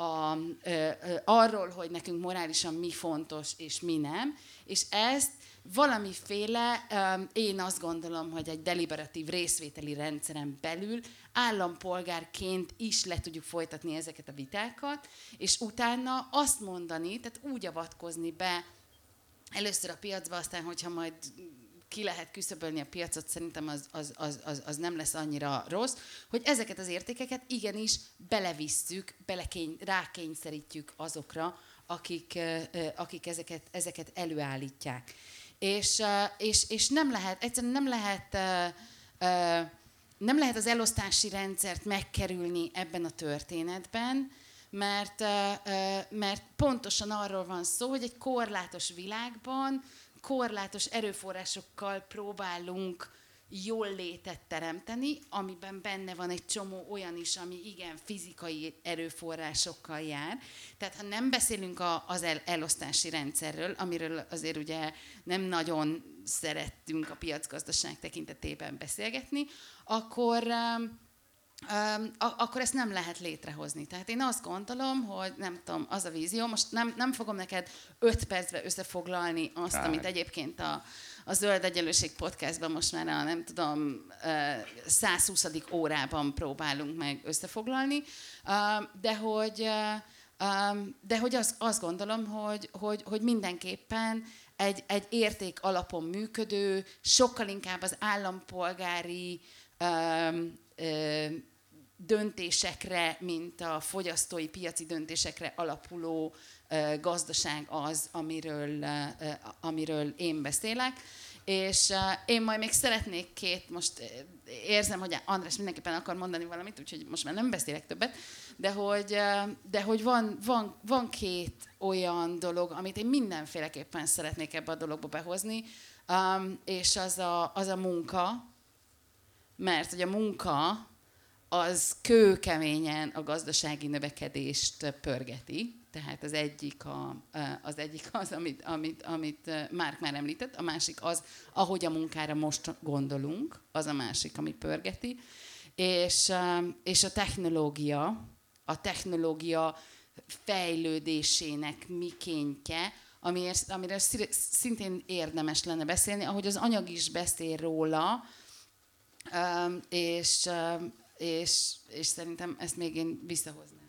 a, ö, ö, arról, hogy nekünk morálisan mi fontos és mi nem, és ezt valamiféle, ö, én azt gondolom, hogy egy deliberatív részvételi rendszeren belül állampolgárként is le tudjuk folytatni ezeket a vitákat, és utána azt mondani, tehát úgy avatkozni be először a piacba, aztán, hogyha majd ki lehet küszöbölni a piacot, szerintem az, az, az, az, az nem lesz annyira rossz, hogy ezeket az értékeket igenis belevisszük, belekény, rákényszerítjük azokra, akik, akik ezeket, ezeket előállítják. És, és, és nem lehet, egyszerűen nem lehet, nem lehet az elosztási rendszert megkerülni ebben a történetben, mert, mert pontosan arról van szó, hogy egy korlátos világban korlátos erőforrásokkal próbálunk jól létet teremteni, amiben benne van egy csomó olyan is, ami igen fizikai erőforrásokkal jár. Tehát ha nem beszélünk a, az el, elosztási rendszerről, amiről azért ugye nem nagyon szerettünk a piacgazdaság tekintetében beszélgetni, akkor, um, akkor ezt nem lehet létrehozni. Tehát én azt gondolom, hogy nem tudom, az a vízió, most nem, nem fogom neked öt percbe összefoglalni azt, Kár. amit egyébként a, a Zöld Egyenlőség podcastban most már a nem tudom 120. órában próbálunk meg összefoglalni, de hogy, de hogy azt, azt gondolom, hogy, hogy, hogy mindenképpen egy, egy érték alapon működő, sokkal inkább az állampolgári döntésekre, mint a fogyasztói piaci döntésekre alapuló gazdaság az, amiről, amiről én beszélek. És én majd még szeretnék két, most érzem, hogy András mindenképpen akar mondani valamit, úgyhogy most már nem beszélek többet, de hogy, de hogy van, van, van két olyan dolog, amit én mindenféleképpen szeretnék ebbe a dologba behozni, és az a, az a munka, mert hogy a munka az kőkeményen a gazdasági növekedést pörgeti. Tehát az egyik, a, az, egyik az, amit, amit, amit Márk már említett, a másik az, ahogy a munkára most gondolunk, az a másik, ami pörgeti. És, és a technológia, a technológia fejlődésének mikéntje, amiért, amiről szintén érdemes lenne beszélni, ahogy az anyag is beszél róla, és, és, és szerintem ezt még én visszahoznám.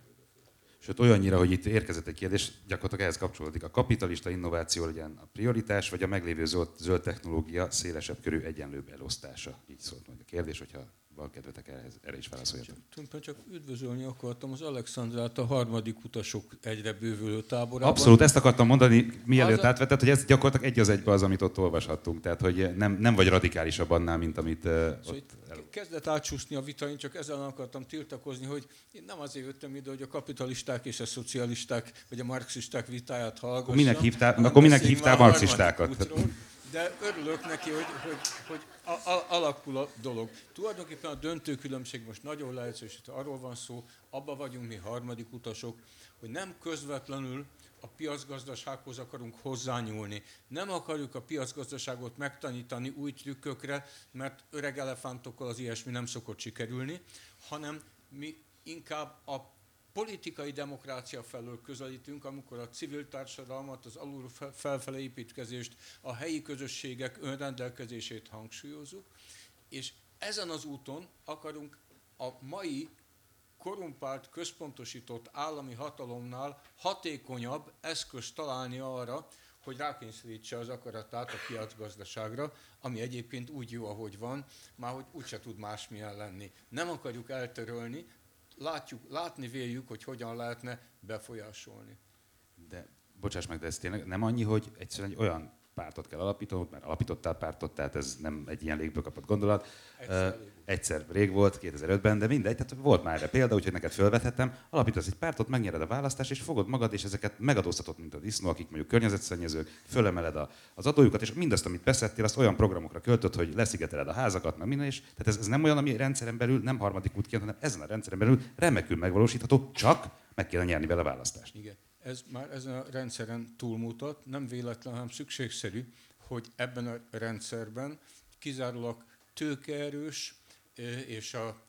Sőt, olyannyira, hogy itt érkezett egy kérdés, gyakorlatilag ehhez kapcsolódik. A kapitalista innováció legyen a prioritás, vagy a meglévő zöld, zöld technológia szélesebb körű egyenlőbb elosztása? Így szólt majd a kérdés, hogyha van kedvetek ehhez, erre is válaszoljatok. Csak, csak üdvözölni akartam az Alexandrát a harmadik utasok egyre bővülő táborában. Abszolút, ezt akartam mondani, mielőtt az átvetett, hogy ez gyakorlatilag egy az egybe az, amit ott olvashattunk. Tehát, hogy nem, nem vagy radikálisabb annál, mint amit uh, szóval ott el... Kezdett átsúszni a vita, én csak ezzel akartam tiltakozni, hogy én nem azért jöttem ide, hogy a kapitalisták és a szocialisták, vagy a marxisták vitáját hallgassam. Minek hívtál, akkor minek hívtál marxistákat? Útról, de örülök neki, hogy, hogy, hogy a, a, alakul a dolog. Tulajdonképpen a döntő különbség most nagyon leegyszerűsítve arról van szó, abba vagyunk mi harmadik utasok, hogy nem közvetlenül a piacgazdasághoz akarunk hozzányúlni. Nem akarjuk a piacgazdaságot megtanítani új trükkökre, mert öreg elefántokkal az ilyesmi nem szokott sikerülni, hanem mi inkább a politikai demokrácia felől közelítünk, amikor a civil társadalmat, az alul felfele építkezést, a helyi közösségek önrendelkezését hangsúlyozunk, és ezen az úton akarunk a mai korumpált, központosított állami hatalomnál hatékonyabb eszközt találni arra, hogy rákényszerítse az akaratát a piacgazdaságra, ami egyébként úgy jó, ahogy van, már hogy úgyse tud másmilyen lenni. Nem akarjuk eltörölni, látjuk, látni véljük, hogy hogyan lehetne befolyásolni. De bocsáss meg, de ez tényleg nem annyi, hogy egyszerűen egy olyan pártot kell alapítanod, mert alapítottál pártot, tehát ez nem egy ilyen légből kapott gondolat. Egyszer, uh, egyszer rég volt, 2005-ben, de mindegy, tehát volt már erre példa, úgyhogy neked felvethettem, alapítasz egy pártot, megnyered a választást, és fogod magad, és ezeket megadóztatod, mint a disznó, akik mondjuk környezetszennyezők, fölemeled a, az adójukat, és mindazt, amit beszedtél, azt olyan programokra költöd, hogy leszigeteled a házakat, meg minden is. Tehát ez, ez nem olyan, ami rendszeren belül, nem harmadik útként, hanem ezen a rendszeren belül remekül megvalósítható, csak meg kéne nyerni vele választást. Igen ez már ezen a rendszeren túlmutat, nem véletlen, hanem szükségszerű, hogy ebben a rendszerben kizárólag tőkeerős és a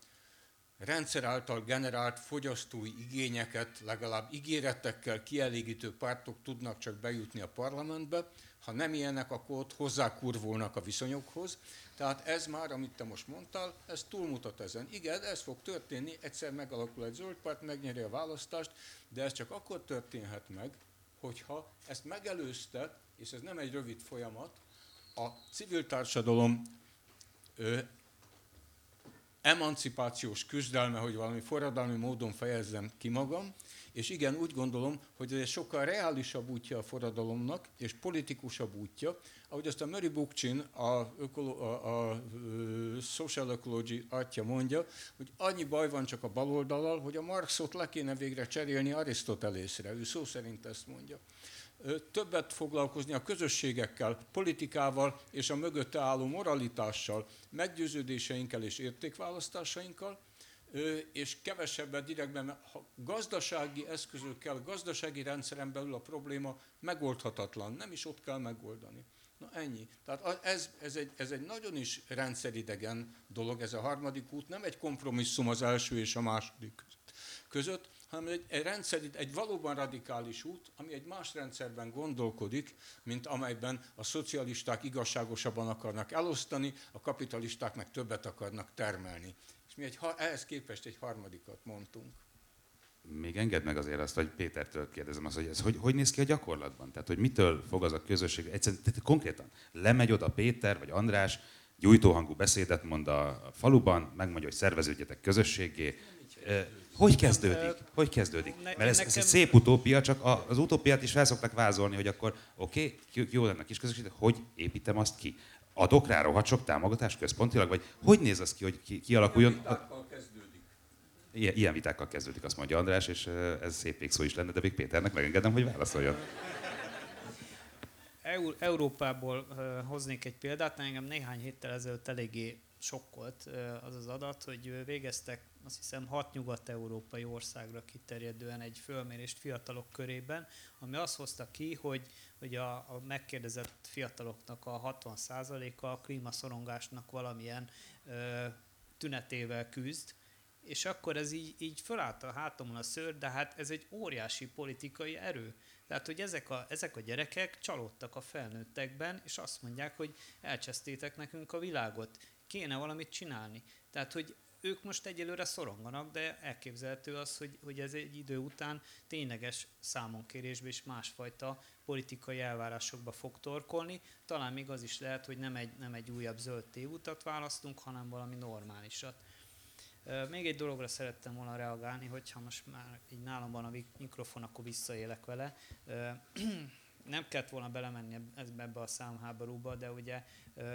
rendszer által generált fogyasztói igényeket legalább ígéretekkel kielégítő pártok tudnak csak bejutni a parlamentbe, ha nem ilyenek, akkor ott hozzákurvulnak a viszonyokhoz. Tehát ez már, amit te most mondtál, ez túlmutat ezen. Igen, ez fog történni, egyszer megalakul egy zöld párt, megnyeri a választást, de ez csak akkor történhet meg, hogyha ezt megelőzte, és ez nem egy rövid folyamat, a civil társadalom ö, emancipációs küzdelme, hogy valami forradalmi módon fejezzem ki magam, és igen, úgy gondolom, hogy ez sokkal reálisabb útja a forradalomnak, és politikusabb útja, ahogy azt a Murray Bookchin, a, ökolo, a, a social ecology atya mondja, hogy annyi baj van csak a baloldalal, hogy a Marxot le kéne végre cserélni Arisztotelészre. Ő szó szerint ezt mondja. Többet foglalkozni a közösségekkel, politikával és a mögötte álló moralitással, meggyőződéseinkkel és értékválasztásainkkal, és kevesebbet direktben, ha gazdasági eszközökkel, gazdasági rendszeren belül a probléma megoldhatatlan, nem is ott kell megoldani. Na ennyi. Tehát ez, ez, egy, ez egy nagyon is rendszeridegen dolog, ez a harmadik út, nem egy kompromisszum az első és a második között, hanem egy, egy, rendszerid, egy valóban radikális út, ami egy más rendszerben gondolkodik, mint amelyben a szocialisták igazságosabban akarnak elosztani, a kapitalisták meg többet akarnak termelni. És mi egy, ehhez képest egy harmadikat mondtunk. Még engedd meg azért azt, hogy Pétertől kérdezem azt, hogy ez hogy, hogy néz ki a gyakorlatban? Tehát, hogy mitől fog az a közösség, egyszerűen tehát konkrétan lemegy oda Péter vagy András, gyújtóhangú beszédet mond a faluban, megmondja, hogy szerveződjetek közösségé. Hogy kezdődik? Hogy kezdődik? Mert ez, ez egy szép utópia, csak az utópiát is fel szokták vázolni, hogy akkor oké, okay, jó lenne a kis közösség, de hogy építem azt ki? Adok rá rohadt sok támogatást központilag, vagy hogy néz az ki, hogy ki, kialakuljon? Vitákkal kezdődik. Ilyen, ilyen vitákkal kezdődik, azt mondja András, és eh, ez szép végszó is lenne, de még Péternek megengedem, hogy válaszoljon. Eur- Európából uh, hoznék egy példát, engem néhány héttel ezelőtt eléggé sokkolt az az adat, hogy végeztek azt hiszem hat nyugat-európai országra kiterjedően egy fölmérést fiatalok körében, ami azt hozta ki, hogy, hogy a, a megkérdezett fiataloknak a 60%-a a klímaszorongásnak valamilyen ö, tünetével küzd, és akkor ez így, így fölállt a hátamon a szőr, de hát ez egy óriási politikai erő. Tehát, hogy ezek a, ezek a gyerekek csalódtak a felnőttekben, és azt mondják, hogy elcsesztétek nekünk a világot, kéne valamit csinálni. Tehát, hogy ők most egyelőre szoronganak, de elképzelhető az, hogy, hogy ez egy idő után tényleges számonkérésbe és másfajta politikai elvárásokba fog torkolni. Talán még az is lehet, hogy nem egy, nem egy újabb zöld tévutat választunk, hanem valami normálisat. Még egy dologra szerettem volna reagálni, hogyha most már így nálam van a mik- mikrofon, akkor visszaélek vele. Nem kellett volna belemenni ebbe a számháborúba, de ugye,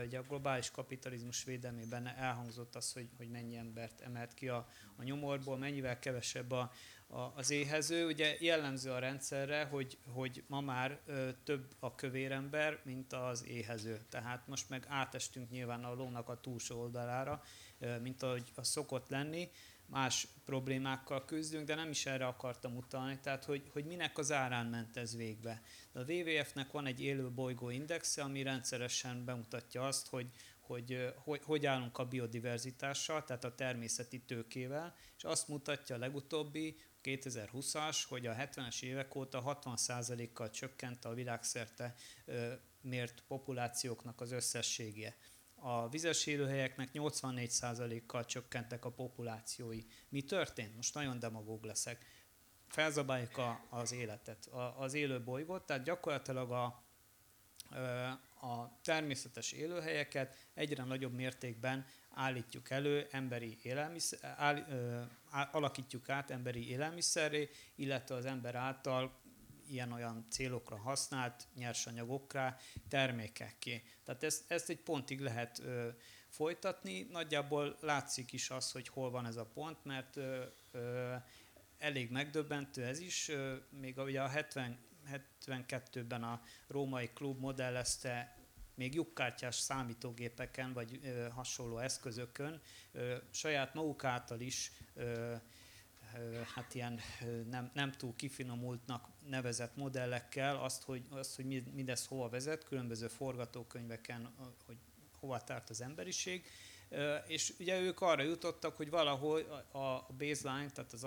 ugye a globális kapitalizmus védelmében elhangzott az, hogy, hogy mennyi embert emelt ki a, a nyomorból, mennyivel kevesebb a, a, az éhező. Ugye jellemző a rendszerre, hogy, hogy ma már több a kövér ember, mint az éhező. Tehát most meg átestünk nyilván a lónak a túlsó oldalára, mint ahogy az szokott lenni. Más problémákkal küzdünk, de nem is erre akartam utalni, tehát hogy, hogy minek az árán ment ez végbe. A WWF-nek van egy élő bolygó indexe, ami rendszeresen bemutatja azt, hogy, hogy, hogy hogy állunk a biodiverzitással, tehát a természeti tőkével, és azt mutatja a legutóbbi 2020-as, hogy a 70-es évek óta 60%-kal csökkent a világszerte mért populációknak az összessége. A vizes élőhelyeknek 84%-kal csökkentek a populációi. Mi történt? Most nagyon demagóg leszek. Felzabáljuk a, az életet, a, az élő bolygót, tehát gyakorlatilag a, a természetes élőhelyeket egyre nagyobb mértékben állítjuk elő emberi élelmiszer, áll, ö, á, alakítjuk át emberi élelmiszerré, illetve az ember által ilyen-olyan célokra használt nyersanyagokra, termékekké. Tehát ezt, ezt egy pontig lehet ö, folytatni. Nagyjából látszik is az, hogy hol van ez a pont, mert ö, ö, elég megdöbbentő ez is. Ö, még a, ugye a 70, 72-ben a római klub modellezte még lyukkártyás számítógépeken vagy ö, hasonló eszközökön ö, saját maguk által is ö, hát ilyen nem, nem túl kifinomultnak nevezett modellekkel azt, hogy, azt, hogy mi- mindez hova vezet, különböző forgatókönyveken, hogy hova tárt az emberiség. És ugye ők arra jutottak, hogy valahol a baseline, tehát az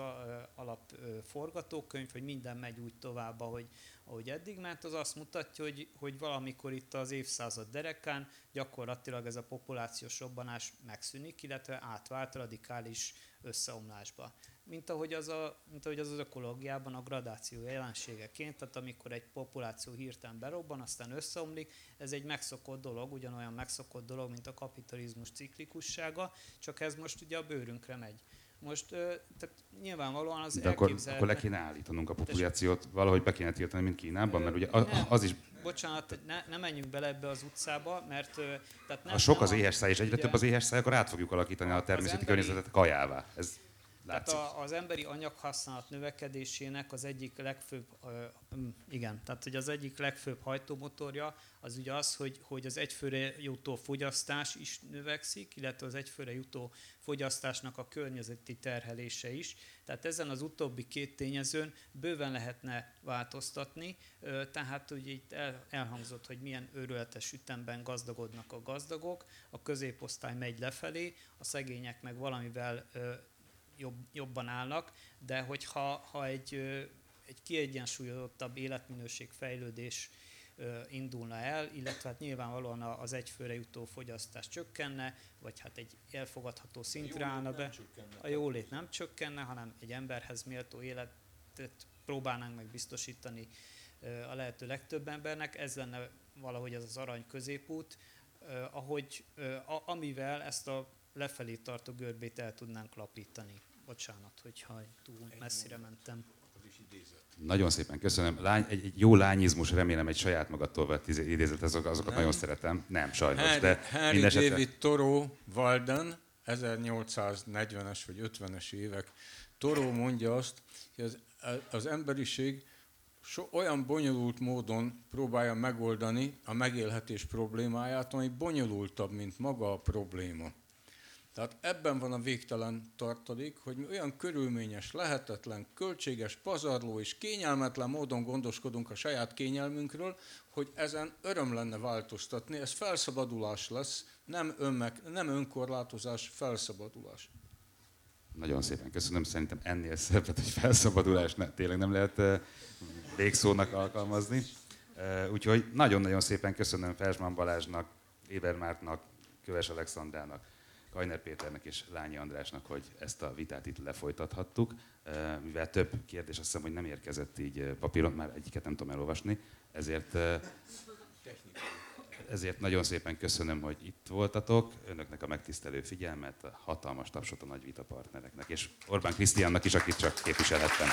alap forgatókönyv, hogy minden megy úgy tovább, ahogy, ahogy eddig ment, az azt mutatja, hogy, hogy valamikor itt az évszázad derekán gyakorlatilag ez a populációs robbanás megszűnik, illetve átvált radikális összeomlásba. Mint ahogy az, a, mint ahogy az, az ökológiában a gradáció jelenségeként, tehát amikor egy populáció hirtelen berobban, aztán összeomlik, ez egy megszokott dolog, ugyanolyan megszokott dolog, mint a kapitalizmus ciklikussága, csak ez most ugye a bőrünkre megy. Most tehát nyilvánvalóan az De akkor, akkor le kéne állítanunk a populációt, valahogy be kéne tiltani, mint Kínában, mert ugye a- Nem. az is, Bocsánat, ne, ne menjünk bele ebbe az utcába, mert tehát nem, ha sok nem az éhes száj, és egyre ugye- több az éhes száj, akkor át fogjuk alakítani a természeti emberi- környezetet kajává. Ez, Tehát Látszik. a, az emberi anyaghasználat növekedésének az egyik legfőbb, igen, tehát hogy az egyik legfőbb hajtómotorja az ugye az, hogy, hogy az egyfőre jutó fogyasztás is növekszik, illetve az egyfőre jutó fogyasztásnak a környezeti terhelése is. Tehát ezen az utóbbi két tényezőn bőven lehetne változtatni, tehát ugye itt el, elhangzott, hogy milyen őrületes ütemben gazdagodnak a gazdagok, a középosztály megy lefelé, a szegények meg valamivel jobb, jobban állnak, de hogyha ha egy, egy kiegyensúlyozottabb életminőség fejlődés indulna el, illetve hát nyilvánvalóan az egyfőre jutó fogyasztás csökkenne, vagy hát egy elfogadható szintre állna be. A jólét nem csökkenne, hanem egy emberhez méltó életet próbálnánk meg biztosítani a lehető legtöbb embernek. Ez lenne valahogy az az arany középút, ahogy, amivel ezt a lefelé tartó görbét el tudnánk lapítani. Bocsánat, hogyha túl messzire mentem. Nagyon szépen köszönöm. Lány, egy, egy jó lányizmus, remélem egy saját magadtól vett izé- idézet, azok, azokat Nem. nagyon szeretem. Nem, sajnos, Harry, de Harry mindesetre- David Thoreau Walden, 1840-es vagy 50-es évek. Thoreau mondja azt, hogy az, az emberiség so, olyan bonyolult módon próbálja megoldani a megélhetés problémáját, ami bonyolultabb, mint maga a probléma. Tehát ebben van a végtelen tartalék, hogy mi olyan körülményes, lehetetlen, költséges, pazarló és kényelmetlen módon gondoskodunk a saját kényelmünkről, hogy ezen öröm lenne változtatni. Ez felszabadulás lesz, nem, önmek, nem önkorlátozás, felszabadulás. Nagyon szépen köszönöm. Szerintem ennél szebbet, hogy felszabadulás ne, tényleg nem lehet eh, végszónak alkalmazni. Eh, Úgyhogy nagyon-nagyon szépen köszönöm Fersman Balázsnak, Éber Mártnak, Köves Alexandrának, Kajner Péternek és Lányi Andrásnak, hogy ezt a vitát itt lefolytathattuk. Mivel több kérdés azt hiszem, hogy nem érkezett így papíron, már egyiket nem tudom elolvasni, ezért ezért nagyon szépen köszönöm, hogy itt voltatok, önöknek a megtisztelő figyelmet, hatalmas tapsot a nagy vita partnereknek, és Orbán Krisztiánnak is, akit csak képviselhettem.